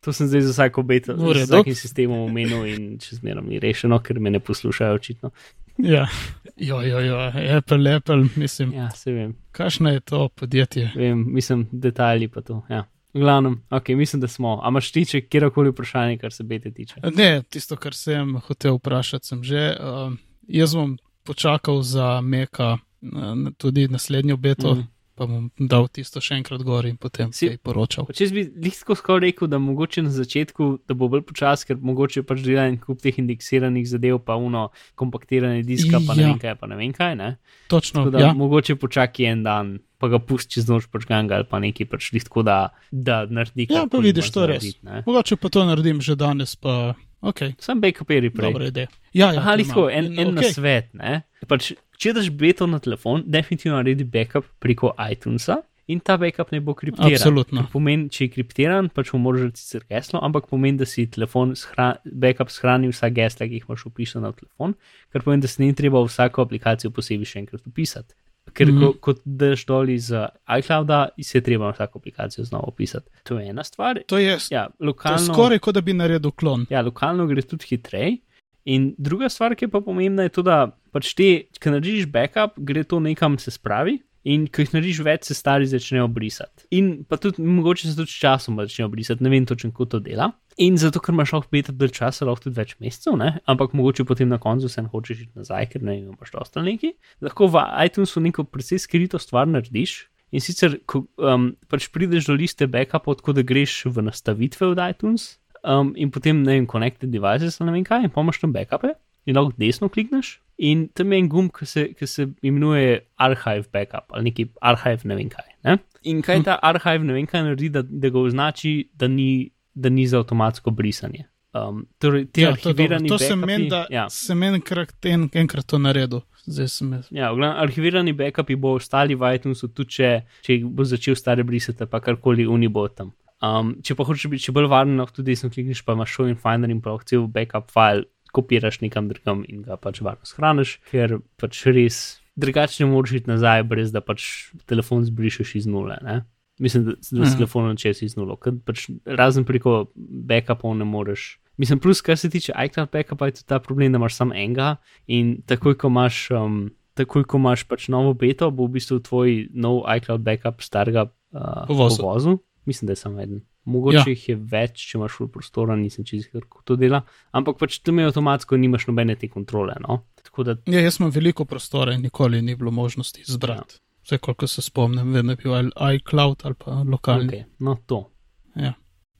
to sem zdaj za vsako redu. z vsakim sistemom omenil in če zmeram ni rešeno, ker me ne poslušajo očitno. Ja, jo, jo, jo, Apple, Apple, mislim, Ja, se vem. kakšno je to podjetje. Vem, mislim, detajli pa to. Ja. V glavnem, ok, mislim, da smo. A imaš ti če kjerkoli vprašanje, kar se bete tiče? Ne, tisto, kar sem hotel vprašati, sem že. Uh, jaz bom počakal za Meka, uh, tudi naslednjo beto, mm. Pa bom dal tisto še enkrat gor in potem Si- poročal. Če bi lahko skoraj rekel, da mogoče na začetku, da bo bolj počasi, ker mogoče pač dela en kup teh indeksiranih zadev, pa uno kompaktiranje diska, pa ne Ja. vem kaj, pa ne vem kaj. Ne? Točno, Tako da ja. mogoče počakaj en dan, pa ga pusti čez noč počganga ali pa nekaj pač lih tako, da, da naredi Ja, pa vidiš, to je res. narediti, ne. Mogoče pa to naredim že danes, pa ok, Sam backup-eri prej. dobra ideja. Ja, ja, Aha, lahko imam. en, In en okej, nasvet. ne. Pač, če daš beto na telefon, definitivno naredi backup preko iTunesa in ta backup ne bo kriptiran. Absolutno. Pomeni, če je kriptiran, pač mu moraš reči sicer geslo, ampak pomeni, da si telefon shra, backup shrani vsa gesla, ki jih imaš upisana v telefon, kar pomeni, da se ni treba vsako aplikacijo posebej še enkrat upisati. Ker mm. -hmm. ko, ko daš dol iz uh, iClouda, se je treba na vsako aplikacijo znova upisati. To je ena stvar. To je, Ja, to je lokalno. skoraj kot da bi naredil klon. Ja, lokalno gre tudi hitreje. In druga stvar, ki je pa pomembna, je to, da pač te, ki narediš backup, gre to nekam se spravi. In ko jih narediš več, se stari začnejo brisati. In pa tudi, mogoče se tudi s časom začnejo brisati, ne vem točno, kako to dela. In zato, ker imaš lahko beta del časa, lahko tudi več mesecev, ne? ampak mogoče potem na koncu se ne hočeš iti nazaj, ker ne imaš dosta neki. Lahko v iTunesu neko precej skrito stvar narediš. In sicer, ko um, pač prideš do liste backupov, tako da greš v nastavitve od iTunes, um, in potem ne vem, connected devices ali ne vem kaj, in pomaš tam backupe, in lahko desno klikneš. In tam je en gumb, ki se, ki se imenuje Archive Backup ali neki Archive ne vem kaj. Ne? In kaj ta Archive ne vem kaj naredi, da, da ga označi, da ni, da ni za avtomatsko brisanje. Um, torej, te Ja, to, dobro. to sem backupi- men, da ja. sem enkrat, en, enkrat to naredil. Zdaj sem jaz. Ja, glavnem, arhivirani backupi bo ostali v iTunesu, tudi če, če bo začel stare brisati, pa karkoli uni bo tam. Um, če pa hočeš biti še bolj varen, lahko tudi desno klikneš, pa imaš show in finder in pa lahko cel backup file kopiraš nekam drugam in ga pač varno shraniš, ker pač res drugače ne moreš iti nazaj, brez da pač telefon zbrišeš iz nule. Ne? Mislim, da, da s Mhm. telefonom čez iz nulo, ker pač razen preko backupov ne moreš. Mislim, plus, kar se tiče iCloud backupa, je tudi ta problem, da imaš samo enega in takoj, ko imaš, um, takoj, ko imaš pač novo beto, bo v bistvu tvoj nov iCloud backup starega uh, Povozil. povozil. Mislim, da je samo eden. Mogoče Ja. jih je več, če imaš ful prostora, nisem čez kako to dela, ampak pač tam je avtomatsko, nimaš nobene te kontrole. No? Tako da Ja, jaz imam veliko prostora in nikoli ni bilo možnosti izbrati. Ja. Vse, koliko se spomnim, vedno je bil ali iCloud ali pa lokalni. Okay. no, to. Ja.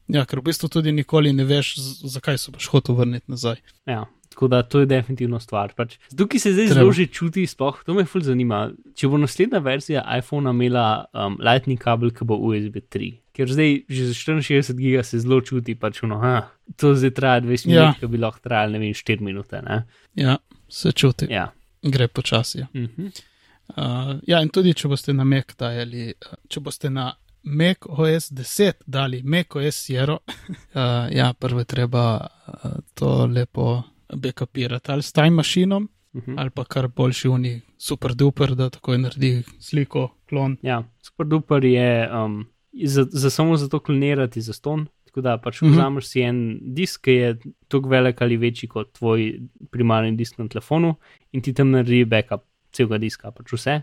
ja, ker v bistvu tudi nikoli ne veš, zakaj se boš hotel vrniti nazaj. Ja, tako da to je definitivno stvar. Pač, tukaj se zdaj Treba. zelo že čuti, sploh to me ful zanima. Če bo naslednja verzija iPhona imela um, Lightning kabel, ki bo USB 3. Ker zdaj že za 64 giga se zelo čuti, pač ono, ha, to zdaj traja 20 minut, Ja. ja. ki bi lahko trajalo, ne vem, 4 minute. Ne? Ja, se čuti, ja. Ja. gre počasi. Ja. Uh -huh. Uh, ja, in tudi če boste na Mac dajali, uh, če boste na Mac OS 10 dali Mac OS Sierra, uh, ja, prvo treba uh, to lepo backupirati ali s time mašinom, Uh -huh. ali pa kar boljši uni super duper, da takoj naredi sliko, klon. Ja, super duper je um, za, za samo za to klonirati za ston. Tako da pač Mhm. vzameš si en disk, ki je tako velik ali večji kot tvoj primarni disk na telefonu in ti tam naredi backup celega diska, pač vse.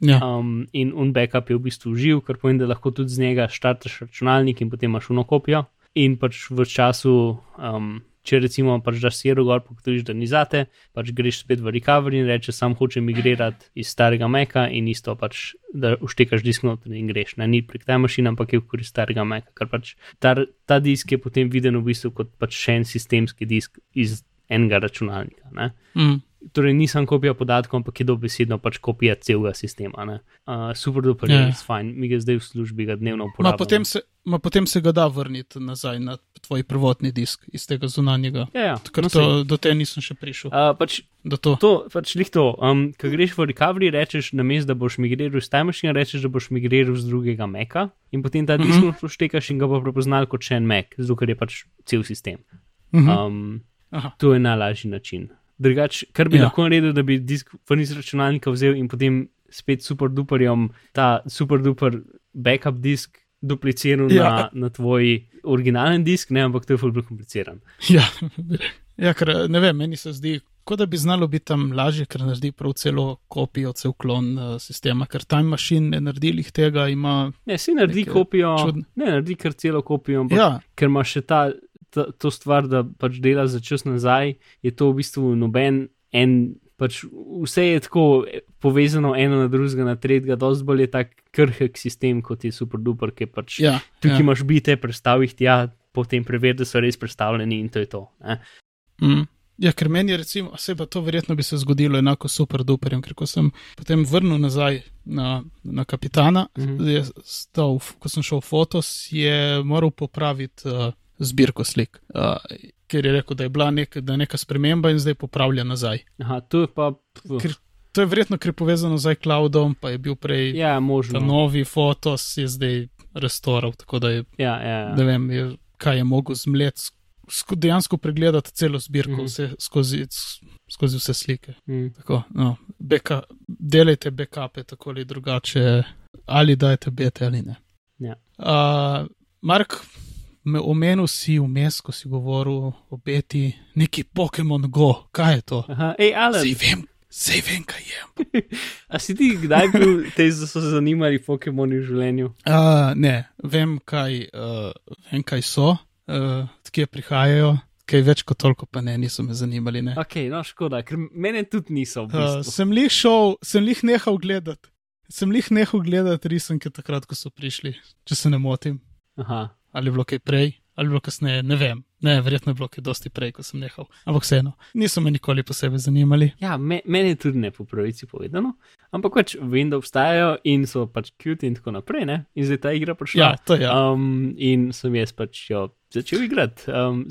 Ja, Um, in un backup je v bistvu živ, kar pomeni, da lahko tudi z njega štartaš računalnik in potem imaš uno kopijo. In pač v času, um, če recimo pač daš siro gor, pogotoviš, da ni zate, pač greš spet v recovery in rečeš, sam hočem migrirati iz starega meka in isto pač, da uštekaš disk noter in greš. Ne, ni prek ta mašina, ampak je v korist starega meka, ker pač ta, ta disk je potem viden v bistvu kot pač še en sistemski disk iz enega računalnika. Ne. mm, Torej, nisem kopija podatkov, ampak je dobesedno pač kopija celega sistema. ne. Uh, super, Ja. je res fajn, mi ga zdaj v službi ga dnevno ma, uporabljamo. potem, se, ma, potem se ga da vrniti nazaj na tvoj prvotni disk iz tega zunanjega. Ja, ja, Ker no, to, sej. do te nisem še prišel. Uh, pač Do to. to, pač lih to. Um, ko greš v recovery, rečeš, na mestu, da boš migriral iz Time Machine, rečeš, da boš migriral z drugega Meka in potem ta disk mm -hmm. uštekaš in ga bo prepoznal kot še en Mac, zato ker je pač cel sistem. Mhm. Um, Aha. to je najlažji način. Drugač, kar bi Ja. lahko naredil, da bi disk ven iz računalnika vzel in potem spet super duperjem ta super duper backup disk dupliciral Ja. na, na tvoj originalen disk, ne, ampak to je ful bolj kompliciran. Ja, ja, ker ne vem, meni se zdi, kot da bi znalo biti tam lažje, ker naredi prav celo kopijo, cel klon uh, sistema, ker Time Machine ne naredi lih tega. Ne, si naredi kopijo, čudne- ne naredi kar celo kopijo, ampak Ja, ker ima še ta, ta, to stvar, da pač dela za čas nazaj, je to v bistvu noben en pač vse je tako povezano eno na drugega, na tretjega, dosti bolj je tak krhek sistem kot je super duper, ki pač Ja, tukaj ja. imaš bite, predstavi jih tja, potem preveri, da so res predstavljeni in to je to. Ne? Mm. Ja, ker meni je recimo, se pa to verjetno bi se zgodilo enako super duperjem, ker ko sem potem vrnil nazaj na, na kapitana, Mhm. je stal, ko sem šel v fotos, je moral popraviti uh, zbirko slik. Uh, ker je rekel, da je bila nek, da je neka sprememba in zdaj popravlja nazaj. Aha, to je pa. Ker to je verjetno, ker je povezano z iCloudom, pa je bil prej Ja, možno. novi fotos, je zdaj restoral, tako da je Ja, ja, ne ja. vem, je, kaj je mogel zmlet, sko, dejansko pregledati celo zbirko, mm vse, skozi, skozi vse slike. Mm. Tako, no, beka, delajte backupe tako ali drugače, ali dajte bete ali ne. Ja. Uh, Mark, omenil si vmes, ko si govoril o beti, neki Pokémon Go, kaj je to? Aha, ej, Alan, Sej vem, sej vem, kaj je. a si ti kdaj bil te, da so se zanimali Pokémoni v življenju? Uh, ne, vem, kaj, uh, vem, kaj so, uh, kje prihajajo, kaj več kot toliko, pa ne, niso me zanimali. Ne. Ok, no škoda, ker mene tudi niso. V Uh, bistvu. sem jih šel, sem jih nehal gledati. Sem jih nehal gledati risanke takrat, ko so prišli, če se ne motim. Aha. Ali je bilo kaj prej, ali je bilo kasneje, ne vem. Ne, verjetno je bilo kaj dosti prej, ko sem nehal. Ampak vseeno, niso me nikoli posebej zanimali. Ja, me, meni tudi ne po pravici povedano, ampak pač vem, da obstajajo in so pač cute in tako naprej, ne? In zdaj ta igra prišla. Ja, to je. Ja. Um, in sem jaz pač jo začel igrati. Um,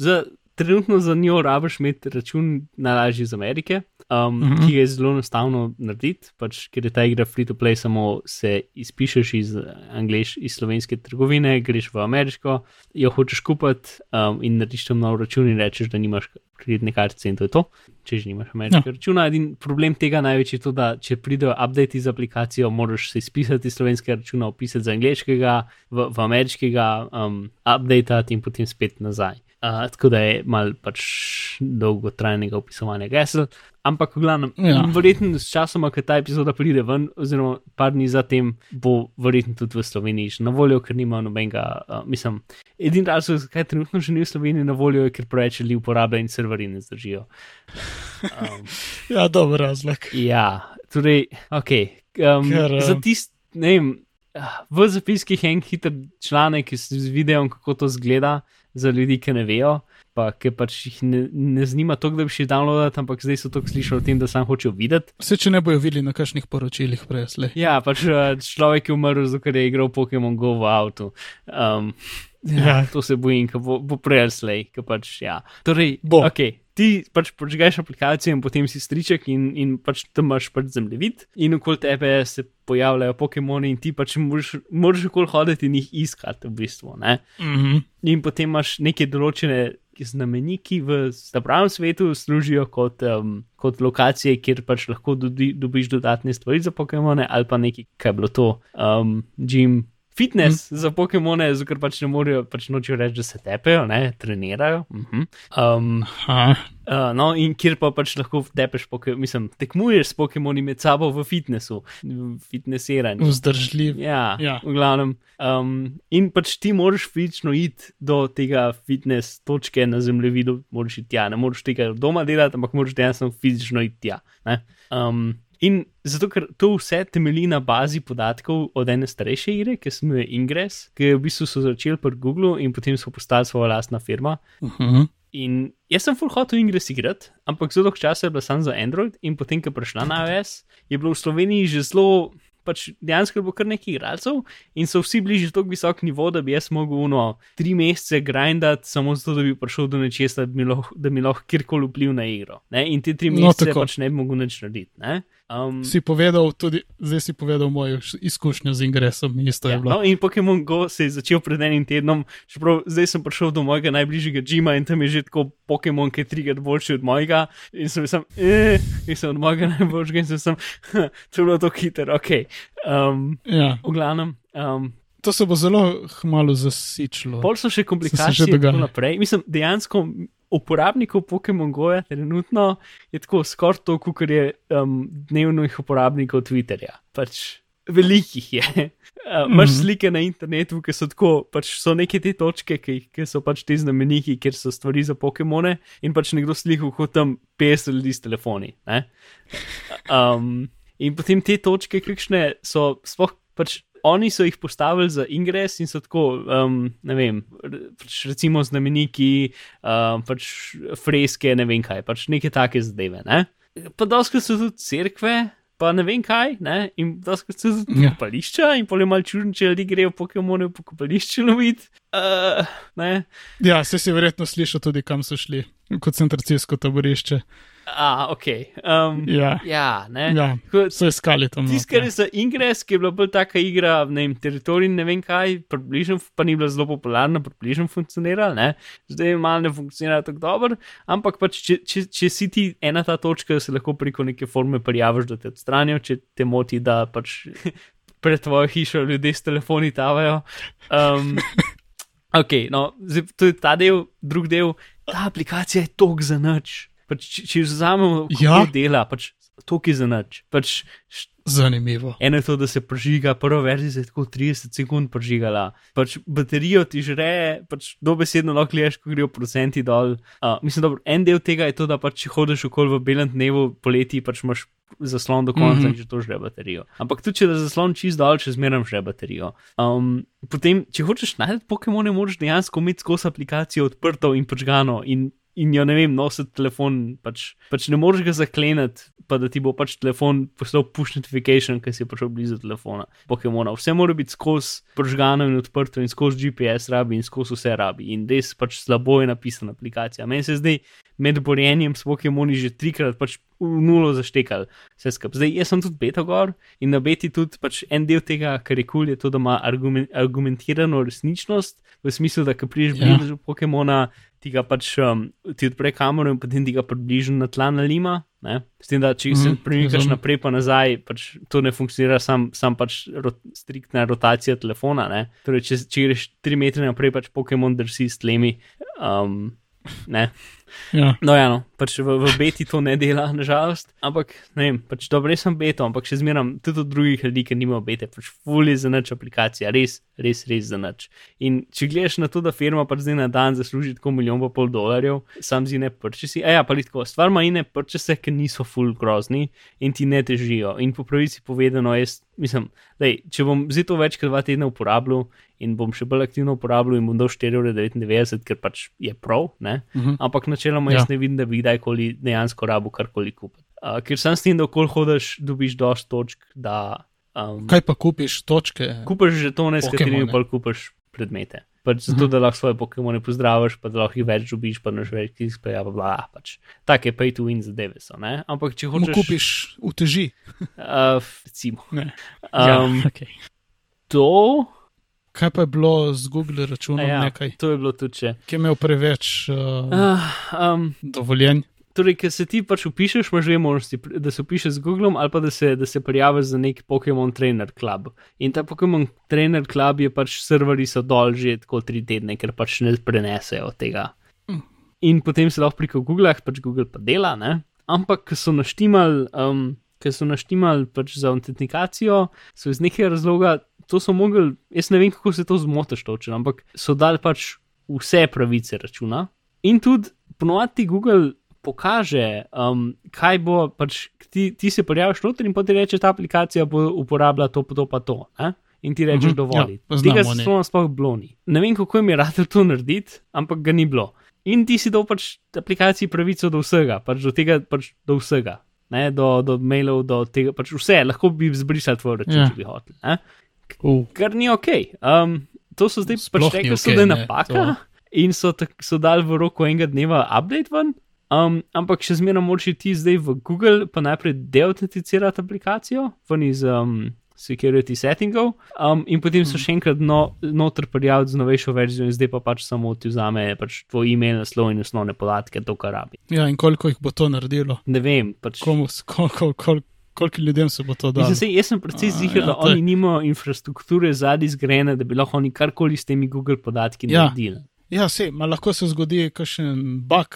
trenutno za njo rabiš imeti račun najlažji iz Amerike, um, mm. -hmm. ki je zelo enostavno narediti, pač, ker je ta igra free to play, samo se izpišeš iz, angliš, iz slovenske trgovine, greš v ameriško, jo hočeš kupiti um, in narediš tam nov račun in rečeš, da nimaš kreditne kartice in to je to. Če že nimaš ameriškega ja. računa, in problem tega največji je to, da če pridejo update z aplikacijo, moraš se izpisati iz slovenskega računa, opisati za angliškega, v, v ameriškega, um, update in potem spet nazaj. Uh, tako da je mal pač dolgotrajnega opisovanja gesel. Ampak, v glavnem, Ja. verjetno s časom, ko ta epizoda pride ven, oziroma par dni zatem, bo verjetno tudi v Sloveniji že na voljo, ker nima nobenega, uh, mislim, edini razlog, zakaj trenutno še ni v Sloveniji na voljo, je, ker preveč ljudi uporablja in serverji ne zdržijo. Um, ja, dober razlog. Ja, torej, ok. Um, Ker, eh, za tist, ne vem, v zapiskih je en hiter članek z videom, kako to zgleda, za ljudi, ki ne vejo, pa ki pač jih ne, ne zanima to, da bi šli downloadati, ampak zdaj so to slišali o tem, da sam hočejo videti. Vse, če ne bojo videli na kakšnih poročilih prej, slej. Ja, pač eh, človek je umrl, zato ker je igral Pokémon Go v avtu. Um, ja, to se bojim, ko bo, bo prej ali slej, ko pač ja. Torej, Bo. ok. Ti pač počgaš aplikacijo in potem si striček in, in pač tam imaš pač zemljevid in okoli tebe se pojavljajo Pokémoni in ti pač moraš, okoli hoditi in jih iskati v bistvu. Ne? Mm -hmm. In potem imaš neke določene znameniki v pravem svetu, služijo kot, um, kot lokacije, kjer pač lahko dobi, dobiš dodatne stvari za Pokémone, ali pa nekaj, kaj je bilo to, um, gym. Fitness mm. za Pokémone, zato ker pač ne morejo, pač nočejo reči, da se tepejo, ne, trenirajo. Uh -huh. um, Aha. Uh, no, in kjer pa pač lahko tepeš, poke, mislim, tekmuješ s Pokémoni med sabo v fitnessu, v fitnesiranju. Vzdržljiv. Ja, Ja. v glavnem. Um, in pač ti moraš fizično iti do tega fitness točke na zemljevidu, moraš iti tja, ne moreš tega doma delati, ampak moraš dejansko fizično iti tja. ne. Um, in zato, ker to vse temelji na bazi podatkov od ene starejše igre, ki se imenuje Ingress, ki je v bistvu so začeli pri Google in potem so postali svoja lastna firma. Uh -huh. In jaz sem full hotel Ingress igrati, ampak zelo dolgo časa je bila samo za Android, in potem, ko je prišla na iOS, je bilo v Sloveniji že zelo, pač dejansko je bilo kar nekaj igralcev in so vsi bili že tako visok nivo, da bi jaz mogel uno tri mesece grindati samo zato, da bi prišel do nečesa, da bi lahko, lahko kjerkoli vpliv na igro. Ne? In te tri No, mesece tako. pač ne bi mogel nič narediti. ne. Um, Si povedal tudi, zdaj si povedal mojo izkušnjo z ingresom, isto je Ja, bilo. no, in Pokémon Go se je začel pred enim tednom, čeprav zdaj sem prišel do mojega najbližjega džima in tam je že tako Pokémon, ki je trikrat boljši od mojega. In sem sem, eh, in sem od mojega najboljšega in sem sem, to je bilo to hiter, ok. Um, Ja, v glavnem. Um, to se bo zelo hmalo zasičilo. Pol so še komplikacije in tako naprej. Mislim, dejansko uporabnikov Pokémon Goja trenutno je tako skoraj toliko, kot je um, dnevnih uporabnikov Twitterja. Pač, velikih je. Uh, imaš Mhm. slike na internetu, ki so tako, pač so neke te točke, ki, ki so pač te znameniki, kjer so stvari za Pokemone in pač nekdo slikal kot tam 50 ljudi s telefoni. Ne? Um, in potem te točke, kakšne so, sploh pač oni so jih postavili za ingres in so tako, um, ne vem, pač recimo znameniki, um, pač freske, ne vem kaj, pač neke take zadeve. Ne? Pa doskrat so tudi cerkve, pa ne vem kaj, ne? in doskrat so tudi Ja. pokopališča, in pol je mal čudno, če ljudje grejo Pokemone v pokopališče loviti. Uh, ne. Ja, se si verjetno slišal tudi, kam so šli, v koncentracijsko taborišče. A, ok. Um, Ja, ja, ne. ja Tako- so iskali tam. Je za Ingres, ki je bila bolj taka igra, ne vem, teritorij, ne vem kaj, približno, pa ni bila zelo popularna, približno funkcionirala, ne? zdaj malo ne funkcionira tako dobro, ampak pač, če, če, če si ti ena ta točka, se lahko preko neke forme prijaviš, da te odstranijo, če te moti, da pač pred tvojo hišo ljudje s telefoni tavajo. Um, ok, no, zdaj, to je ta del, drug del, ta aplikacija je tok za nič. Pač, če, če vzamemo, Ja. dela, pač tok je za nič. Pač, Zanimivo. Eno je to, da se prižiga, prva verzija se je tako 30 sekund prižigala. Pač baterijo ti žre, pač dobesedno lahko gledaš, ko grejo procenti dol. Uh, mislim, da en del tega je to, da pač če hodiš okoli v belem dnevu poleti, pač imaš zaslon do konca Mhm. in že to žre baterijo. Ampak tudi če da zaslon čist dol, še zmeraj žre baterijo. Um, potem, če hočeš najti Pokémone, moraš dejansko imeti skozi aplikacijo odprto in počgano in in jo ne vem, nositi telefon, pač, pač ne moreš ga zakleniti, pa da ti bo pač telefon poslal push notification, ker si prišel blizu telefona. Pokemona. Vse mora biti skozi pržgano in odprto in skozi GPS rabi in skozi vse rabi. In res pač slabo je napisana aplikacija. Meni se zdaj med borjenjem s Pokemoni že trikrat pač v nulo zaštekali vse skupaj. Zdaj, jaz sem tudi beta gor in na beti tudi pač en del tega, kar je kul, cool, je to, da ima argumen, argumentirano resničnost, v smislu, da ko prideš Ja. blizu Pokemona, ti ga pač um, ti odpre kamero in potem ti ga približno na tla nalima. Ne? S tem, da če se Mhm, premikaš naprej pa nazaj, pač to ne funkcionira, sam, sam pač ro, striktna rotacija telefona. Ne? Torej, če, če greš 3 metre naprej, pač Pokémon drsi s tlemi. Um, ne. Ja. No, ja, no, pač v, v beti to ne dela, nažalost. Ampak, ne vem, pač dobro, res sem beto, ampak še zmeram tudi od drugih ljudi, ki nimajo bete, pač fully za nič aplikacija, res, res, res za nič. In če gledaš na to, da firma pač zdaj na dan zasluži tako milijon pa pol dolarjev, sam z ine prčesi, a ja, pa tako, stvar ima ine prčese, ki niso full grozni in ti ne težijo. In po pravici povedano, jaz mislim, da če bom zdaj to več kot dva tedna uporabljal in bom še bolj aktivno uporabljal in bom dal 4,99, ker pač je prav, ne. Mhm. Ampak načeloma jaz Ja. ne vidim, da bi kdajkoli dejansko rabo karkoli kupiti. Uh, ker sem s tem, da okol hodiš, dobiš dosti točk, da um, Kaj pa kupiš točke? kupiš žetone, s katerimi pa kupiš predmete. Pač zato, da lahko svoje Pokemone pozdraviš, pa da lahko jih več dobiš, pa naš več jih speja, bla, bla, pač. Take pay to win zadeve so, ne? Ampak če Mu hočeš. kupiš uteži. Uh, recimo. Ne. Um, ja, okay. To, Kaj pa je bilo z Google a računom ja, nekaj, to je bilo tudi če. ki je imel preveč uh, Uh, um, dovoljenj? Torej, ker se ti pač upišeš, imaš dve možnosti, da se upišeš z Googlom ali pa da se, da se prijaviš za nek Pokémon Trainer Club. In ta Pokémon Trainer Club je pač serverji so dol že tako tri tedne, ker pač ne prenesejo tega. In potem se lahko preko Google, pač Google pa dela, ne? ampak ko so naštimali. Um, Ker so naštimal pač za autentikacijo, so iz nekega razloga to so mogli, jaz ne vem, kako se to zmotiš točno, ampak so dali pač vse pravice računa. In tudi ponovadi Google pokaže, um, kaj bo, pač ti, ti se prijaviš noter in potem reče, ta aplikacija bo uporabljala to, to pa to. Ne? In ti rečeš, Mhm, dovolj. ja, poznamo, Tega ne. se sploh bloni. Ne vem, kako jim je rado to narediti, ampak ga ni bilo. In ti si dal pač aplikaciji pravico do vsega, pač do tega, pač do vsega. Ne, do, do mailov, do tega, pač vse, lahko bi zbrisal tvoj račun, Ja. če bi hotel. ne. Uh, Kar ni ok. Um, to so zdaj Sploh pač rekli, so, okej, da je ne, napaka to- in so, tak, so dali v roku enega dneva update ven. Um, ampak še zmeraj moraš ti zdaj v Google, pa najprej deautenticirati aplikacijo, ven iz um, security settingov, um, in potem Mhm. so še enkrat no, noter prijaviti z novejšo verzijo, in zdaj pa pač samo ti vzame pač tvoj e-mail, naslov in osnovne podatke, to, kar rabi. ja, in koliko jih bo to naredilo? Ne vem, pač. Komu, kol, kol, kol, koliko ljudem se bo to dalo? Mislim, jaz sem precej A, ziger, ja, da oni nimajo infrastrukture zadnji zgrajene, da bi lahko oni karkoli s temi Google podatki Ja. naredili. Ja, se, ma lahko se zgodi kakšen bug.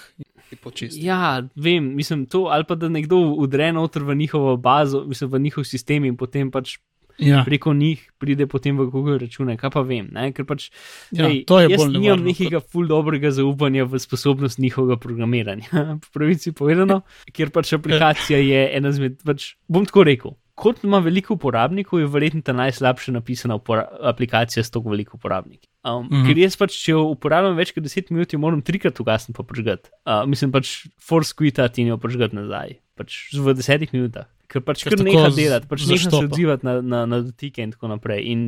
Ja, vem, mislim to, ali pa da nekdo udre noter v njihovo bazo, mislim v njihov sistem in potem pač Ja, preko njih pride potem v Google račune, kaj pa vem. Ne? Ker pač, Ja, ej, to je jaz bolj nimam nekega ful dobrega zaupanja v sposobnost njihovega programiranja. Po pravici povedano, ker pač aplikacija je ena izmed, pač, bom tako rekel. Kot ima veliko uporabnikov, je verjetno ta najslabše napisana aplikacija s toliko veliko uporabniki. Um, mm. -hmm. Ker jaz pač, če uporabljam več kot 10 minut, jo moram trikrat ugasniti pa prižgati. Uh, mislim pač force quitati in jo prižgati nazaj. Pač v 10 minutah. Ker pač kar tako neha delati, pač neha se odzivati na, na, na dotike in tako naprej. In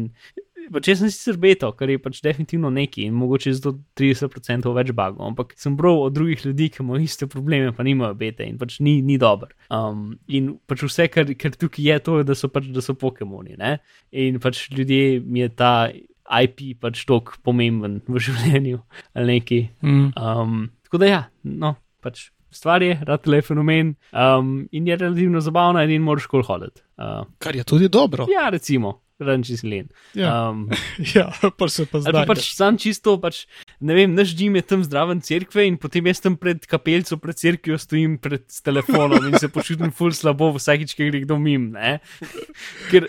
pač jaz sem sicer beto, kar je pač definitivno neki in mogoče zato 30% več bagov, ampak sem bral od drugih ljudi, ki imajo iste probleme, pa nimajo bete in pač ni, ni dober. Um, in pač vse, kar, kar tukaj je, to je, da so pač da so Pokémoni. Ne? In pač ljudje mi je ta IP pač tok pomemben v življenju ali neki. mm, Um, tako da ja, no, pač. Stvar je, rad le fenomen um, in je relativno zabavna, in moraš kol hoditi. Uh, kar je tudi dobro. ja, recimo, ranči si len. Ja, Um, ja pa se pa zdaj. pač sam čisto, pač, ne vem, naš Jim je tam zdraven cerkve in potem jaz tam pred kapelco, pred cerkvijo stojim pred telefonom in se počutim ful slabo vsakič, ki gre kdo mim. Ne? Ker,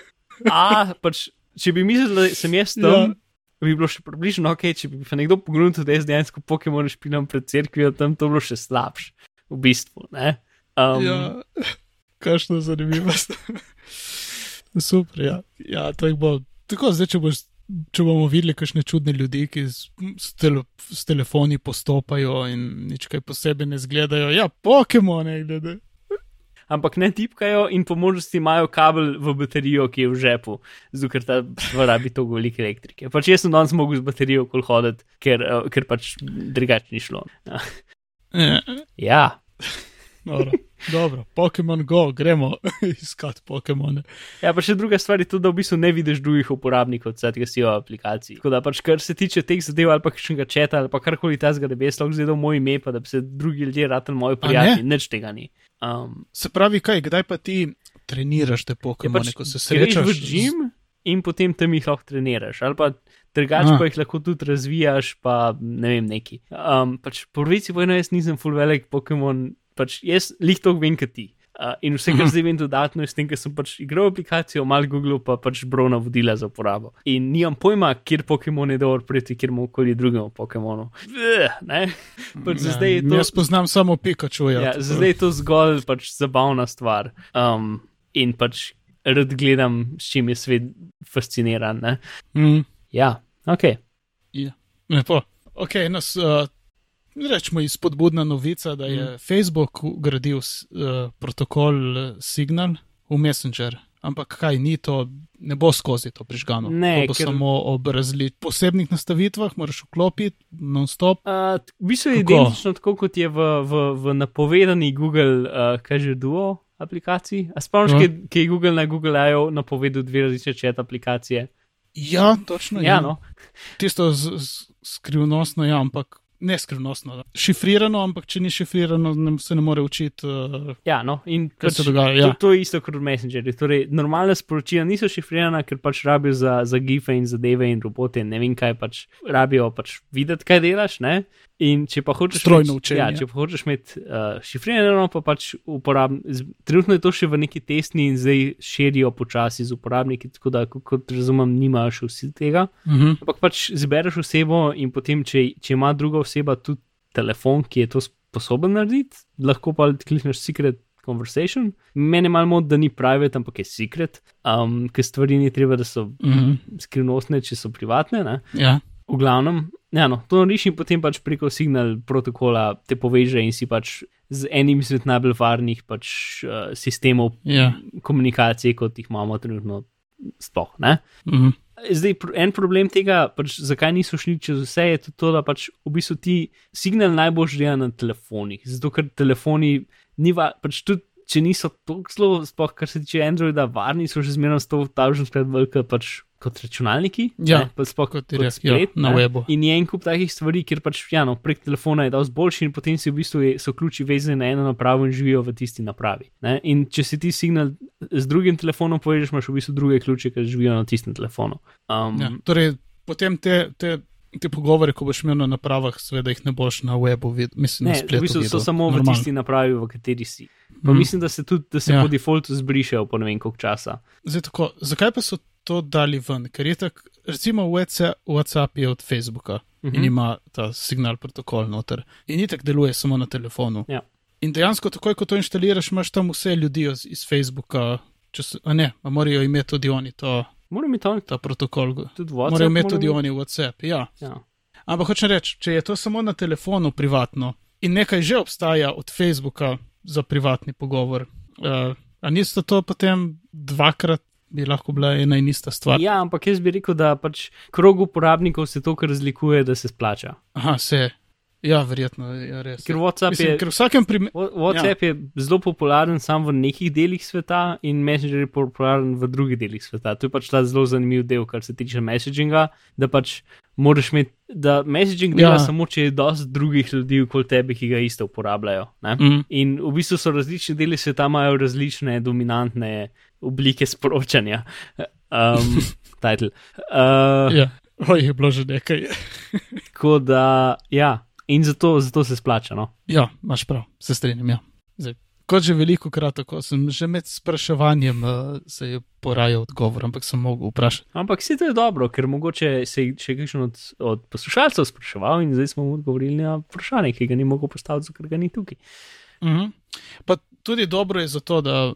a, pač, če bi mislil, da sem jaz tam, Ja. bi bilo še približno ok, če bi pa nekdo pogrunil, da jaz dejansko Pokémon špilam pred cerkvijo, tam to bi bilo še slabše, v bistvu. Ne? Um, Ja, kakšno zanimivost. Super, ja. ja to jih bo. Tako zdaj, če, boš, če bomo videli kakšne čudne ljudi, ki s, s, tele, s telefoni postopajo in nič kaj posebej ne zgledajo. Ja, Pokémone, glede. ampak ne tipkajo in po možnosti imajo kabel v baterijo, ki je v žepu, zato ker ta rabi toliko velike elektrike. Pač jaz sem danes mogel z baterijo kol hoditi, ker, uh, ker pač drugače ni šlo. Ja. Ja, ja, dobro, dobro. Pokémon Go, gremo iskat Pokémone. ja, pa še druga stvar je to, da v bistvu ne vidiš drugih uporabnikov, tega si v aplikaciji. Tako da pač kar se tiče teh zadev ali pa kakšnega četa ali pa karkoli tazga, da bi jaz lahko zvedel moj ime, pa da bi se drugi ljudje ratali moji A ne? prijatelji, nič tega ni. Um, Se pravi, kaj, kdaj pa ti treniraš te Je Pokémone, ko se greš srečaš v gim in potem tam jih lahko treniraš, ali pa drugače Aha. pa jih lahko tudi razvijaš, pa ne vem, neki. Um, pač po reči vojno, jaz nisem full velik Pokémon, pač jaz lih to vem, kot ti. Uh, in vse, kar Mhm. zdaj vem dodatno, je s tem, ker sem pač igral aplikacijo, malo Google, pa pač bral navodila za uporabo. In nimam pojma, kjer Pokémon je dobro proti kjermu koli drugemu Pokémonu. Ugh, Ne? Pač je to. Jaz poznam samo Pikachu. Ja, Ja, zdaj je to zgolj pač zabavna stvar. Um, in pač rad gledam, s čim je svet fasciniran. Ne? Mm. Ja, ok. Lepo. Ok, nas, uh, rečemo, izpodbudna novica, da je mm. Facebook ugradil uh, protokol uh, Signal v Messenger. Ampak kaj ni to, ne bo skozi to prižgano. Ne, to bo ker- samo ob različnih posebnih nastavitvah, moraš vklopiti non-stop. Uh, v bistvu je Kako? identično tako, kot je v, v, v napovedani Google, uh, kaj že duo aplikaciji. A spomniš, Ja. ja. ki je Google na Google I.O. napovedal dve različne chat aplikacije? Ja, točno. Ja, no. Tisto z, z, skrivnostno, ja, ampak ne skrivnostno. Šifrirano, ampak če ni šifrirano, ne, se ne more učiti. Uh, Ja, no. In Kaj se dogaja, ja. to, to je isto kot v Messengerju. Torej, normalna sporočila niso šifrirana, ker pač rabijo za, za gife in zadeve in robote in ne vem kaj pač rabijo pač videti, kaj delaš. Ne? In če pa hočeš Strojno učenje. Ja, če pa hočeš imeti uh, šifrirano, pa pač uporabn... z- Trenutno je to še v neki testni in zdaj širijo počasi z uporabniki, tako da, kot- kot razumem, nimajo še vsi tega. uh -huh. Ampak pač zbereš osebo in potem, če, če ima druga oseba tudi telefon, ki je to sposoben narediti, lahko pa klikneš secret conversation. Mene malo moti, da ni private, ampak je secret, um, ker stvari ni treba, da so uh -huh. skrivnostne, če so privatne. Ne? ja. V glavnem, ja, no, to nariš in potem pač preko signal protokola te poveže in si pač z enim izmed najbolj varnih pač, uh, sistemov ja. komunikacije, kot jih imamo trenutno, sploh. Ne? Uh -huh. Zdaj, en problem tega, pač, zakaj niso šli čez vse, je tudi to, da pač v bistvu ti signal najbolj dela na telefonih. Zato, ker telefoni, ni va, pač tudi če niso tako zelo, sploh kar se tiče Androida, varni so že zmerno 100 krat velike pač kot računalniki. Ja, ne, sploh kot kot, res, ja, splet, na ne. webu. In je en kup takih stvari, kjer pač ja, no, prek telefona je dosti boljši in potem si v bistvu je, so ključi vezani na eno napravo in živijo v tisti napravi. Ne? In če si ti signal z drugim telefonom povežeš, imaš v bistvu druge ključe, ki živijo na tistem telefonu. Um, Ja. Torej, potem te, te Ti pogovori, ko boš imel na napravah, seveda jih ne boš na webu videl, mislim, Ne, na v spletu. bistvu so samo v Normalno. tisti napravi, v kateri si. Pa Mm. mislim, da se tudi da se Ja. po defaultu zbrišejo po ne vem koliko časa. Zdaj tako, zakaj pa so to dali ven? Ker je tako, recimo WhatsApp, je od Facebooka uh -huh. in Mhm. ima ta signal protokol noter. In itek deluje samo na telefonu. Ja. In dejansko, takoj ko to inštaliraš, imaš tam vse ljudi iz, iz Facebooka. Se, a ne, a morajo imeti tudi oni to, Moram imeti on ta protokol. tudi WhatsApp. morajo imeti tudi oni WhatsApp. Ja. Ja. Ampak hočem reči, če je to samo na telefonu privatno in nekaj že obstaja od Facebooka za privatni pogovor, uh, a nista to potem dvakrat, bi lahko bila ena in ista stvar. ja, ampak jaz bi rekel, da pač krog uporabnikov se to, kar razlikuje, da se splača. Aha, se. Ja, verjetno je res. Ker WhatsApp Mislim, je. ker v vsakem primeru. Wha- WhatsApp ja. je zelo popularen samo v nekih delih sveta, in Messenger je popularen v drugih delih sveta. To je pač ta zelo zanimiv del, kar se tiče messaginga. Da pač moraš imeti, da messaging dela Ja. ja. samo, če je dosti drugih ljudi okoli tebe, ki ga isto uporabljajo. Ne? Mm, In v bistvu so različni deli sveta, imajo različne dominantne oblike sporočanja. Um, title. Uh, ja, oj, je bilo že nekaj. Tako da, ja, in zato, zato se splača. No? Ja, imaš prav, se strinjam. Ja. Zdaj, kot že veliko krat, tako sem že med spraševanjem uh, se je porajal odgovor, ampak sem mogel vprašati. Ampak vse to je dobro, ker mogoče se je še kakšen od, od poslušalcev spraševal in zdaj smo mu odgovorili na vprašanje, ki ga ni mogel postaviti, ker ga ni tukaj. Uh -huh. Pa tudi dobro je zato, da uh,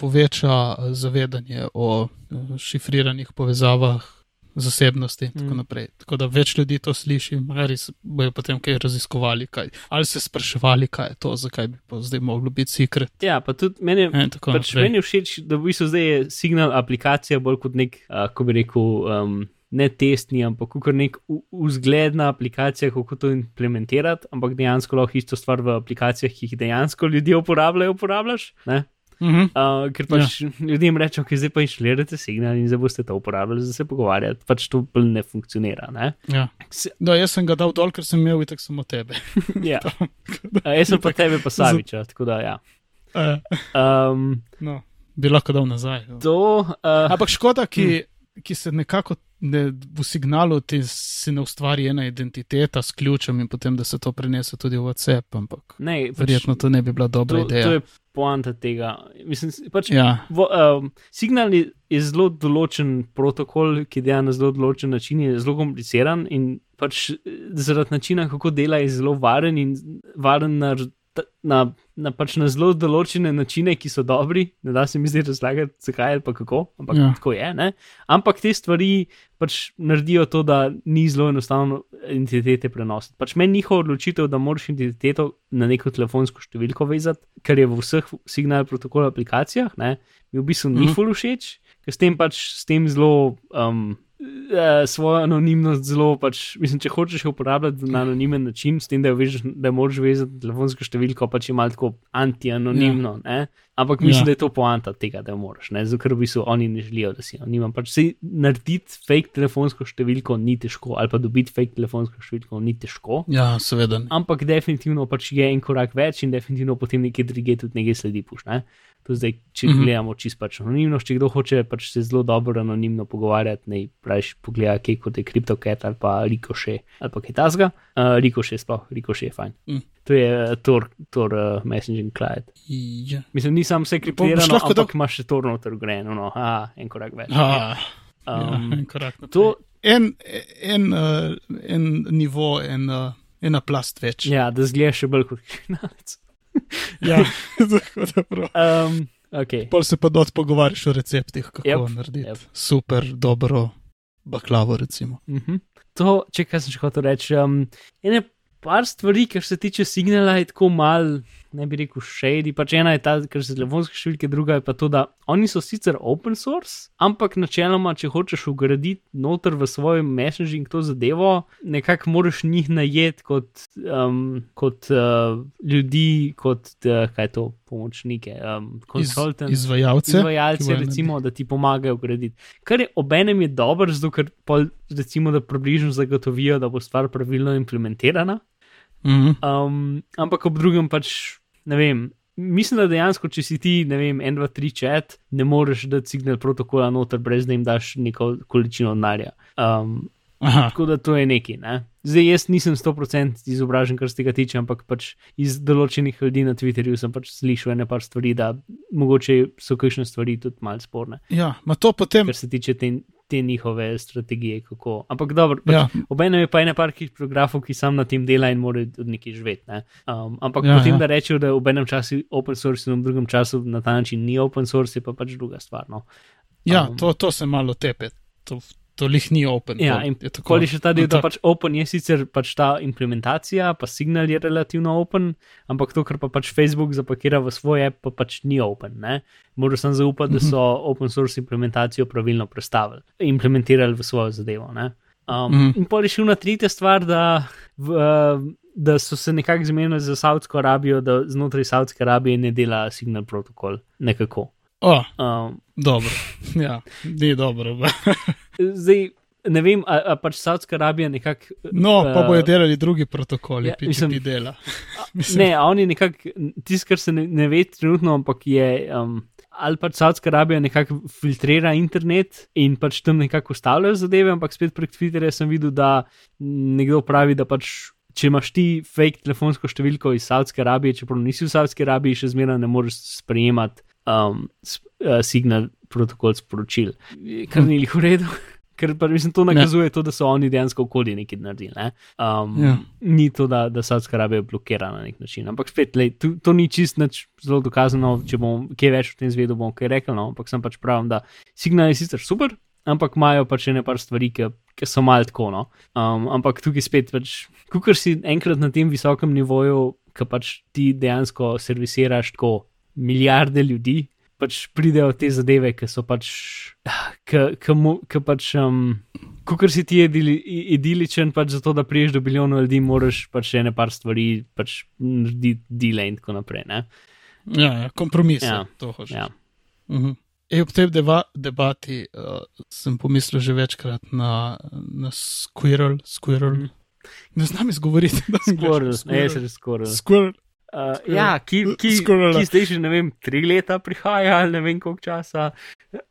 poveča zavedanje o uh, šifriranih povezavah, zasebnosti in tako Mm. naprej. Tako da več ljudi to sliši, ali bojo potem kaj raziskovali, kaj, ali se spraševali, kaj je to, zakaj bi pa zdaj moglo biti sekret. Ja, pa tudi meni, tako pač naprej. meni všeč, da v bistvu zdaj je signal aplikacija bolj kot nek, uh, ko bi rekel, um, ne testni, ampak kot nek vzgledna aplikacija, kako to implementirati, ampak dejansko lahko isto stvar v aplikacijah, ki jih dejansko ljudje uporabljajo, uporabljaš. Ne? Uh -huh. Uh, ker pač ja. ljudem rečemo, ki zdaj pa inštalirate signal in zdaj boste to uporabljali, za se pogovarjati, pač to bolj ne funkcionira. Ne? ja. Se, No, jaz sem ga dal dol, ker sem imel itak samo tebe. ja. uh, jaz sem pa tebe pa Saviča, tako da ja. Um, no, bi lahko dal nazaj. no. to, uh, Ampak škoda, ki, hmm. ki se nekako ne, v signalu ti se ne ustvari ena identiteta s ključem in potem, da se to prenese tudi v WhatsApp. Ampak ne, pač, verjetno to ne bi bila dobra to, ideja. to je poanta tega. Mislim, pač, Ja, vo, um, signal je, je zelo določen protokol, ki dela na zelo določen način, je zelo kompliciran in pač eh, zaradi načina, kako dela, je zelo varen in varen na, na, na, pač na zelo določene načine, ki so dobri. Ne da se mi zdaj razlagati, zakaj ali pa kako, ampak Ja. tako je. Ne? Ampak te stvari pač naredijo to, da ni zelo enostavno identitete prenositi. Pač meni njihova odločitev, da moraš identiteto na neko telefonsko številko vezati, kar je v vseh signal protokol aplikacijah, ne, mi v bistvu ni Mhm. ful všeč, ker s tem pač s tem zelo. Um, eh, Svojo anonimnost zelo, pač, mislim, če hočeš jo uporabljati na anonimen način, s tem, da veš, da moraš vezati telefonsko številko, pač je malo tako anti-anonimno. Ja. Ampak mislim, Ja. da je to poanta tega, da moraš, ne? zato ker v bistvu oni ne želijo, da si anonimen. Pač si narediti fake telefonsko številko ni težko, ali pa dobiti fake telefonsko številko ni težko. ja seveda. ne. Ampak definitivno pač je en korak več in definitivno potem nekje druge tudi nekaj sledi puš. Ne? To zdaj, če mm. -hmm. gledamo čisto pač anonimnost, če kdo hoče pač se zelo dobro anonimno pogovarjati, naj praviš pogleda, kaj kot je CryptoCat ali pa Rikoše ali pa kaj tasga. Uh, Rikoše sploh, Rikoše je fajn. Mm. To je uh, Tor, Tor uh, messaging client. Ja. Mislim, ni sam vse kriptirano, ampak dal- imaš še Tor noter greno, no, a, en korak več. Ah, Um, ja, en korak naprej. to, en, en, uh, en nivo, en, uh, ena plast več. ja, da zgleda še bolj kot kriminalec. Ja. tako da prav. Um, okay. Pol se pa dot pogovarjaš o receptih, kako Yep, narediti yep. yep. super, dobro baklavo. Recimo. Uh -huh. To, če kaj sem še hotel reči, um, ene par stvari, kar se tiče signala, je tako mal, ne bi rekel shady. Pač ena je ta, kar se telefonske številke, druga je pa to, da oni so sicer open source, ampak načeloma, če hočeš ugraditi noter v svoj messaging to zadevo, nekako moraš njih najeti kot, um, kot uh, ljudi, kot uh, kaj to, pomočnike, um, konsultante. Izvajalce. ki Izvajalce, bojo recimo, da ti pomagajo graditi. Kar je obenem je dobro, zato ker pol, recimo, da približno zagotovijo, da bo stvar pravilno implementirana. Mhm. Um, ampak ob drugem pač ne vem. Mislim, da dejansko, če si ti, ne vem, 1, 2, 3 chat, ne moreš dati signal protokola noter, brez da jim daš neko količino denarja. Um, Aha, Tako da to je neki. Ne? Zdaj, jaz nisem 100% izobražen, kar se tega tiče, ampak pač iz določenih ljudi na Twitterju sem pač slišal nekaj stvari, da mogoče so kakšne stvari tudi malce sporne, ja, ma to potem. kar se tiče te, te njihove strategije. Kako. Ampak dobro, pač, Ja, Obenem je pa ene par kriptografov, ki sam na tem dela in morajo od nekaj živeti. Ne? Um, ampak Ja, ja, potem, ja. ja. da rečejo, da je v enem času open source in v drugem času na ta način ni open source, je pa pač druga stvar. No? ja Um, to, to se malo tepe. To, to lih ni open. Ja, in. Koli še ta del, da No, pač open je sicer pač ta implementacija, pa signal je relativno open, ampak to, kar pa pač Facebook zapakira v svoj app, pa pač ni open. Ne? Moraš sem zaupati, da so open source implementacijo pravilno predstavili, implementirali v svojo zadevo. Ne? Um, Mhm. mm. In pol je še ena tretja stvar, da, v, uh, da so se nekako zmenili za Saudsko Arabijo, da znotraj Saudske Arabije ne dela signal protokol. Nekako. O, Um, dobro. Ja, ni dobro. zdaj, ne vem, a, a pač Saudska Arabija nekako. No, pa eh, bojo delali drugi protokoli, ja, ja, mislim- PGP dela. Ne, a oni nekako, tisto, kar se ne, ne ve trenutno, ampak je. Um, Ali pač Saudska Arabija nekako filtrira internet in pač tam nekako ustavljajo zadeve, ampak spet prek Twitterja sem videl, da nekdo pravi, da pač. Če imaš ti fake telefonsko številko iz Saudske Arabije, čeprav nisi v Saudski Arabiji, še zmeraj ne moreš sprejemati um, uh, signal protokol sporočil. Kar ni jih v redu, ker pa mislim, to nakazuje to, da so oni dejansko okoli nekaj naredili. Ne? Um, Ja. Ni to, da, da Saudska Arabija blokira na nek način. Ampak spet, lej, to, to ni čist nič zelo dokazano, če bom kaj več o tem zvedel, bom kaj rekel, no? ampak sem pač pravim, da signal je sicer super, ampak imajo pač ene par stvari, ki, ki so mal tako. No? Um, ampak tukaj spet, pač, kukar si enkrat na tem visokem nivoju, ki pač ti dejansko servisiraš tako milijarde ljudi, pač pridejo te zadeve, ki so pač. Ki pač. Um, Kukor si ti idili- idiličen, pač zato, da priješ do bilijonov ljudi, moraš pač ene par stvari pač narediti, dele in tako naprej. Ne? Ja, ja, kompromis. Ja, to hočeš. Ja. Uh -huh. E, ob tej deba debati uh, sem pomislil že večkrat na, na Squirrel. Squirrel. Mhm. Ne znam izgovoriti. da sem Skoraj, ne, že skoraj. Squirrel. Uh, ja, ki, ki, Skoraj. ki zdaj že ne vem, tri leta prihaja ali ne vem koliko časa.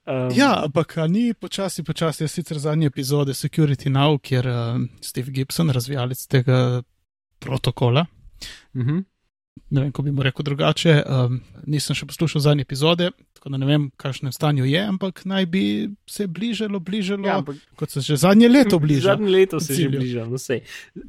Um, Ja, ampak ni počasi, počasi, jaz sicer zadnje epizode Security Now, kjer uh, Steve Gibson, razvijalec tega protokola, Uh -huh. ne vem, kako bi mu rekel drugače, um, nisem še poslušal zadnje epizode, tako da ne vem, kakšnem stanju je, ampak naj bi se bližalo, bližalo, ja, ampak kot se že zadnje leto bliža. Zadnje leto se že cilju. bliža, no vse.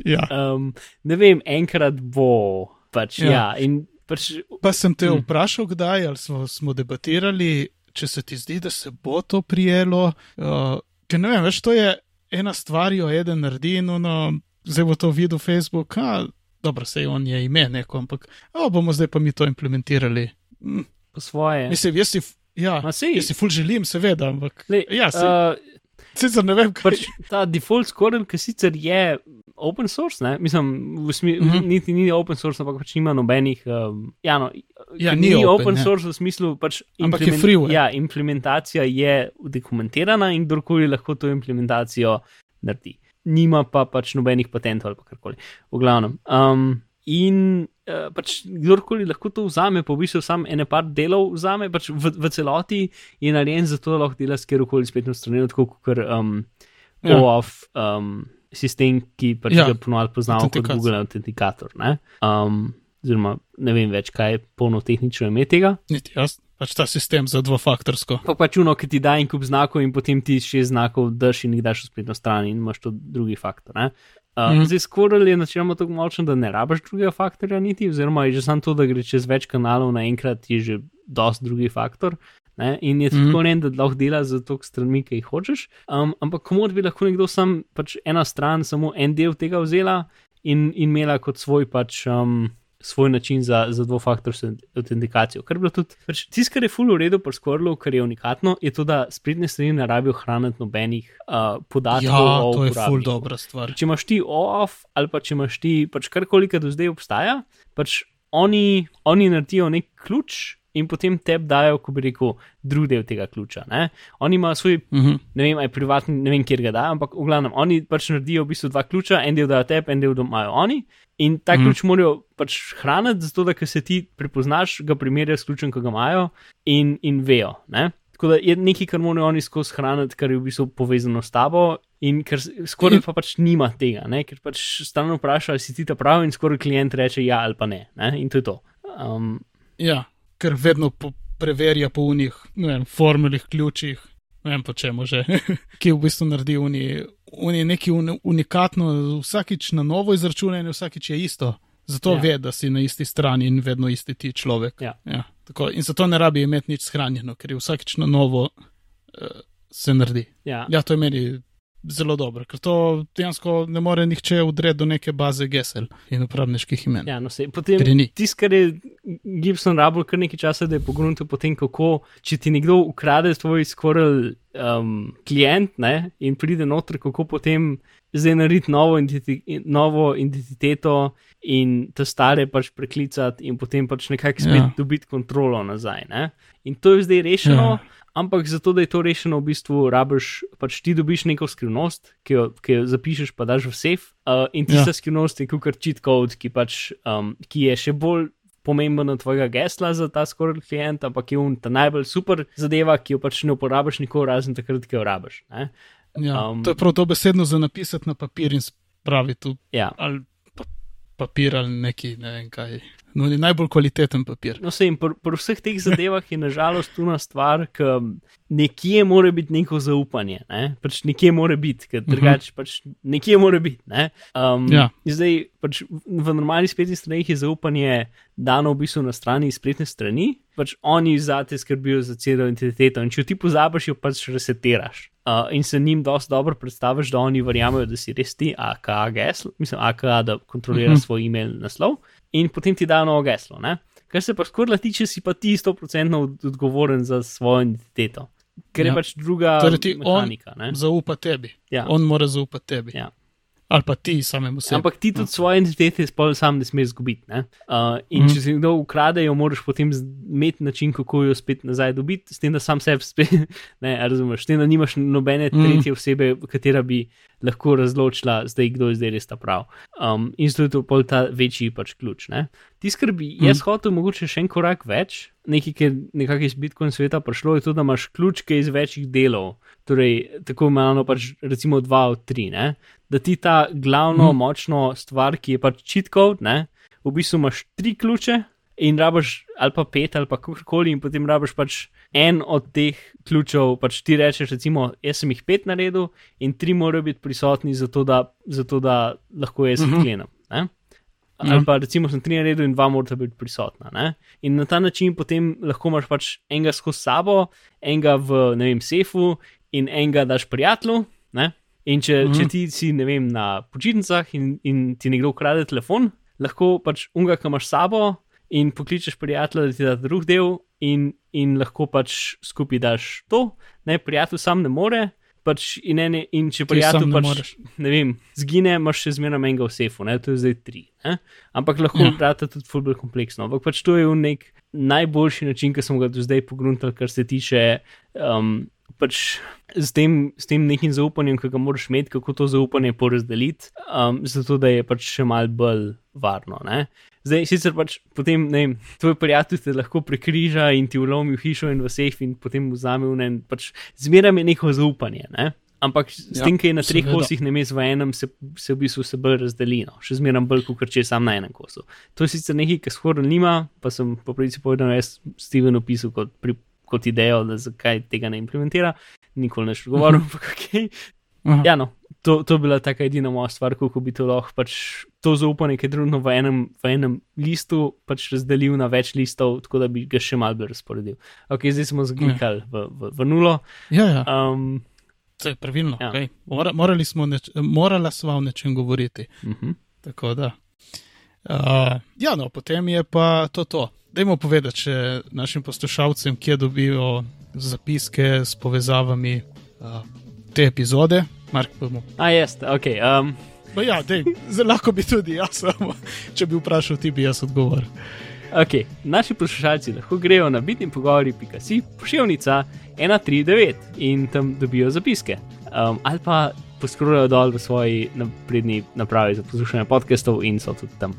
Ja. Um, ne vem, enkrat bo. Pač, Ja. ja. in pač, Pa sem te Mm. vprašal, kdaj, ali smo, smo debatirali, če se ti zdi, da se bo to prijelo. Uh, ker ne vem, veš, to je ena stvar, jo eden naredi in ono, zdaj bo to videl Facebook. A, dobro, sej on je ime neko, ampak o, bomo zdaj pa mi to implementirali. Mm, po svoje. mislim, jaz si, ja, Ma sej, jaz si ful želim, seveda, ampak lej, ja, sej, uh, sicer ne vem, kaj. pač ta default scorer, ki sicer je open source, ne? mislim, smi, mm -hmm. niti ni open source, ampak pač nima nobenih. Um, ja, no, Ja, ni ni open, open ne. source v smislu, pač Ampak je freeware. Ja, implementacija je dokumentirana in kdorkoli lahko to implementacijo naredi. Nima pa pač nobenih patentov ali karkoli. V glavnem. Um, in uh, pač kdorkoli lahko to vzame, pa v bistvu sam ene par delov vzame, pač v, v celoti je narejen za to, da lahko dela s kjerkoli spletno stranjo, tako kot um, Ja. OAuth um, sistem, ki pač Ja, ga ponovadi poznamo kot. Google Authenticator. Ne? Um, oziroma, ne vem več, kaj je polno tehnično ime tega. Niti jaz, pač ta sistem za dvofaktorsko. Pa pač uno, ki ti da en kup znakov in potem ti šest znakov drži in jih daš v spletno stran in imaš to drugi faktor. Ne? Uh, mm. Zdaj, skoraj je načeloma tako močen, da ne rabiš drugega faktorja, niti, oziroma je že samo to, da gre čez več kanalov naenkrat, je že dost drugi faktor. Ne? In je Mhm. tako mm. da lahko dela za to strani, ki jih hočeš. Um, ampak komod bi lahko nekdo sam, pač ena stran, samo en del tega vzela in, in imela kot svoj pač. Um, Svoj način za, za dvofaktorsko autentikacijo. Kar je bilo tudi, pač, tisto, kar je full v redu, pa skorlo, kar je unikatno, je to, da spletne strani ne rabijo hraniti nobenih uh, podatkov. Ja, to je ful uporabniku. dobra stvar. Če imaš ti OAuth ali pa če imaš ti pač karkoli, kar do zdaj obstaja, pač oni, oni naredijo nek ključ in potem tebi dajo, ko bi rekel, drug del tega ključa. Ne? Oni imajo svoj, Uh -huh. ne vem, aj privatni, ne vem, kjer ga dajo, ampak v glavnem, oni pač naredijo v bistvu dva ključa, en del dajo tebi, en del imajo oni. In ta Mhm. ključ morajo pač hraniti, zato da ko se ti prepoznaš, ga primerjajo s ključem, ki ga imajo in, in vejo. Ne? Tako da je nekaj, kar morajo oni skozi hraniti, kar je v bistvu povezano s tabo. In ker skoraj pa pač nima tega, ne? ker pač stalno vpraša, ali si ti ta pravi, in skoraj klient reče ja ali pa ne. ne? In to je to. Um, Ja, ker vedno po, preverja po unih ne vem, formulih, ključih, ne vem po čemu že, ki v bistvu naredi uni, uni nekaj uni, unikatno, vsakič na novo izračunanje, vsakič je isto. Zato ja. ve, da si na isti strani in vedno isti ti človek. Ja. Ja, tako, in zato ne rabi imeti nič shranjeno, ker je vsakič na novo uh, se naredi. ja. Ja, to je meni zelo dobro, ker to dejansko ne more nihče udreti do neke baze gesel in uporabniških imen. Ja, no, sej, potem tisto, kar je Gibson rabil kar nekaj časa, da je pogrunil potem, kako, če ti nekdo ukrade tvoj skoraj um, klient ne, in pride noter, kako potem zdaj narediti novo, identiti novo identiteto in te stare pač preklicati in potem pač nekako spet ja. Ja. dobiti kontrolo nazaj. Ne. In to je zdaj rešeno. Ja. Ampak zato, da je to rešeno, v bistvu rabiš, pač ti dobiš neko skrivnost, ki jo, ki jo zapišeš, pa daš v safe. Uh, in tista ja. Skrivnost je kot cheat code, ki, pač, um, ki je še bolj pomemben od tvojega gesla za ta skoraj klient, ampak je un ta najbolj super zadeva, ki jo pač ne uporabiš nikoli, razen takrat, ki jo rabiš. Ne? Ja, Um, to je prav dobesedno za napisati na papir in spraviti v Ja. ali pa, papir ali neki, ne vem kaj. No, ni najbolj kvaliteten papir. No, sej, in pri, pri vseh teh zadevah je nažalost tu na stvar, ki nekje mora biti neko zaupanje, ne? pač nekje mora biti, ker drugače pač nekje mora biti. ne. Um, Ja. Zdaj, pač v normalnih spletnih straneh je zaupanje dano v bistvu na strani spletne strani, pač oni zate skrbijo za celo identiteto in če jo ti pozabiš, jo pač resetiraš. Uh, in se njim dosti dobro predstaviš, da oni verjamejo, da si res ti, AKA geslo, mislim, AKA, da kontrolira uh Mhm. -huh. svoj e-mail naslov in potem ti da novo geslo. Ne? Kar se pa skorla tiče, si pa ti 100% od- odgovoren za svojo identiteto. Ker ja. je pač druga Torej ti on ne. Zaupa tebi. Ja. On mora zaupati tebi. Ja. Ali pa ti samemu sebi. Ampak ti tudi svoje identitete spol sam ne smeš izgubiti. ne. Uh, in mm če si kdo ukrade, jo moraš potem imeti način, kako jo spet nazaj dobiti, s tem, da sam sebi spet, ne, razumeš, s tem, da nimaš nobene Mhm. tretje osebe, katera bi lahko razločila, zdaj kdo je zdaj res ta prav. Um, in zato je to pol ta večji pač ključ. Ne. Ti skrbi, Mhm. jaz hotel mogoče še en korak več, nekaj, ki je nekako iz Bitcoin sveta prišlo, je to, da imaš ključ, ki je iz večjih delov, torej tako imenovano pač recimo dva od tri, ne? da ti ta glavno Mhm. močno stvar, ki je pač cheat code, ne? v bistvu imaš tri ključe in rabiš ali pa pet ali pa kakorkoli in potem rabiš pač en od teh ključev, pač ti rečeš recimo, jaz sem jih pet naredil in tri morajo biti prisotni, zato da, zato da lahko jaz Mhm. odklenem. ne. Ali pa recimo sem tri naredil in dva morata biti prisotna. Ne? In na ta način potem lahko imaš pač enega skozi sabo, enega v ne vem, sefu in enega daš prijatelju. Ne? In če, mm -hmm. če ti si ne vem, na počitnicah in, in ti nekdo ukrade telefon, lahko pač unga, ki imaš sabo in pokličeš prijatelja, da ti da drug del, in, in lahko pač skupaj daš to, ne prijatelj sam ne more. Pač in, ene, in če prijatelj pač, moreš. ne vem, zgine, imaš še zmeraj enega v sefu, ne? to je zdaj tri. Ne? Ampak lahko Ja. ja. tudi fulbr kompleksno. Ampak pač to je nek najboljši način, ki smo ga do zdaj pogruntali, kar se tiče um, pač s tem, s tem nekim zaupanjem, ki ga moraš imeti, kako to zaupanje porazdeliti, um, zato da je pač še mal bolj varno. Ne? Zdaj, sicer pač potem, ne vem, tvoj prijatelj te lahko prekriža in ti vlomi v hišo in v sejf in potem vzame v en, pač zmeraj je neko zaupanje. Ne? Ampak s Ja, tem, ki je na treh seveda. kosih, ne v enem, se, se v bistvu se bolj razdeli, no. še zmeraj bolj, kot če je sam na enem kosu. To je sicer nekaj, kar skoraj nima, pa sem po pravici povedal, jaz Steven opisal kot, pri, kot idejo, da zakaj tega ne implementira, nikoli ne še govoril, ampak ok. Aha. Ja, no, to, to je bila taka edina moja stvar, kako bi to lahko pač to zaupanje, ki je trenutno v enem, v enem listu, pač razdelil na več listov, tako da bi ga še mal bolj razporedil. Ok, zdaj smo zglikali v, v, v nulo. Ja, ja. Um, To je pravilno. Ja. Ja. Okay. Mora, morali smo neč, morala sva o nečem govoriti. uh -huh. Tako da. Uh, ja, no, potem je pa to to. Dajmo povedati še našim poslušalcem, kje dobijo zapiske s povezavami uh, te epizode. Mark, bomo. A, jaz, ok. Um, Pa ja, dej, lahko bi tudi jaz, samo če bi vprašal, ti bi jaz odgovoril. Okay. Naši poslušalci lahko grejo na bitni pogovori.si, pošiljnica 139 in tam dobijo zapiske. Um, ali pa poskrbijo dol v svoji napredni napravi za poslušanje podkastov in so tudi tam.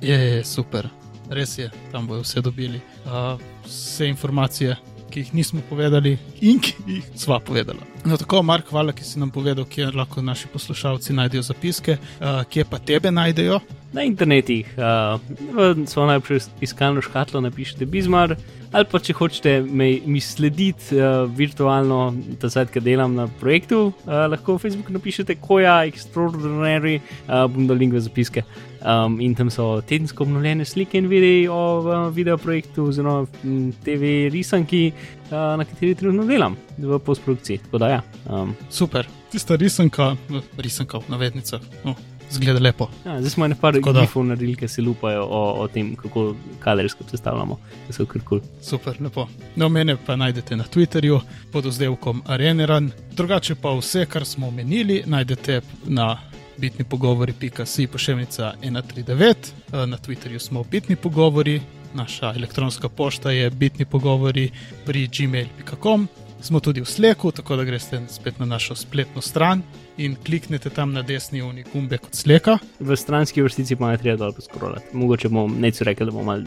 Je, je super, res je, tam bojo vse dobili. Uh, vse informacije, ki jih nismo povedali in ki jih sva povedala. No, tako, Mark, hvala, ki si nam povedal, kje lahko naši poslušalci najdejo zapiske, uh, kje pa tebe najdejo. Na internetih, uh, v svojo najprej iskalno škatlo napišite Bizmar, ali pa če hočete me, mi slediti uh, virtualno, da zdaj, ki delam na projektu, uh, lahko v Facebooku napišete Koja Extraordinary, uh, bom dal link v zapiske. Um, in tam so tedensko obnovljene slike in videi o uh, video projektu, oziroma m, TV risanki, na kateri trenutno delam v postprodukciji. Tako da ja. Um, Super, tista risanka, no, risanka v navednicah. No. Zgleda lepo. Ja, zdaj smo Tako da. gifov naredili, ki se lupajo o, o tem, kako kadrovsko sestavljamo. To so kar kul. Super, lepo. No, mene pa najdete na Twitterju pod vzdevkom Areneran. Drugače pa vse, kar smo omenili, najdete na bitni pogovori.si pošiljka 139, Eh, na Twitterju smo bitni pogovori, naša elektronska pošta je bitni pogovori pri gmail.com. Smo tudi v Sleku, tako da greste spet na našo spletno stran in kliknete tam na desni uni gumbe kot Sleka. V stranski vrstici pa ne treba dol poskrolati. Mogoče bom neco rekel, da bom mal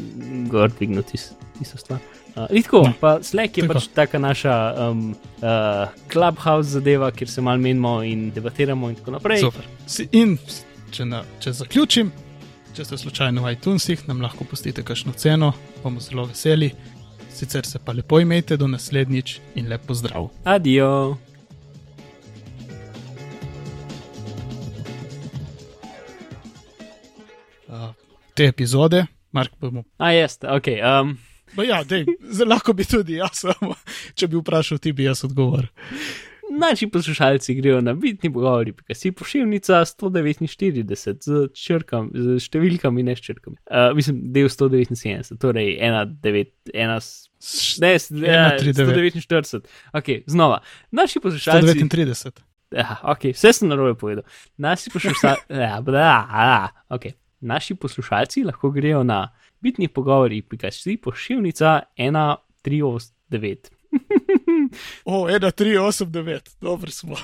gor dvignil tis- tisto stvar. Uh, tako, No. pa Slack je Tako. pač taka naša um, uh, clubhouse zadeva, kjer se mal menimo in debatiramo in tako naprej. Super. In če, na, če zaključim, če ste slučajno v iTunesih, nam lahko pustite kakšno ceno, bomo zelo veseli. Sicer se pa lepo imejte do naslednjič in lep pozdrav. Adijo. Uh, te epizode, Mark, bomo. A, jeste, ok. Um, Ba ja, dej, lahko bi tudi jaz, če bi vprašal, ti bi jaz odgovoril. Naši poslušalci grejo na bitni pogovori, pika si pošiljnica 149 z, črkam, z številkami, ne s črkami. Uh, mislim, del 179, torej 1,9, ne, s- ja, 1,39. 149. Ok, znova. Naši poslušalci. 139. Ja, ok, vse sem narobe povedal. Naši poslušalci, ja, bla, a, okay. Naši poslušalci lahko grejo na bitni pogovori, pika si pošiljnica 1,389. O, 1,389, dobro smo.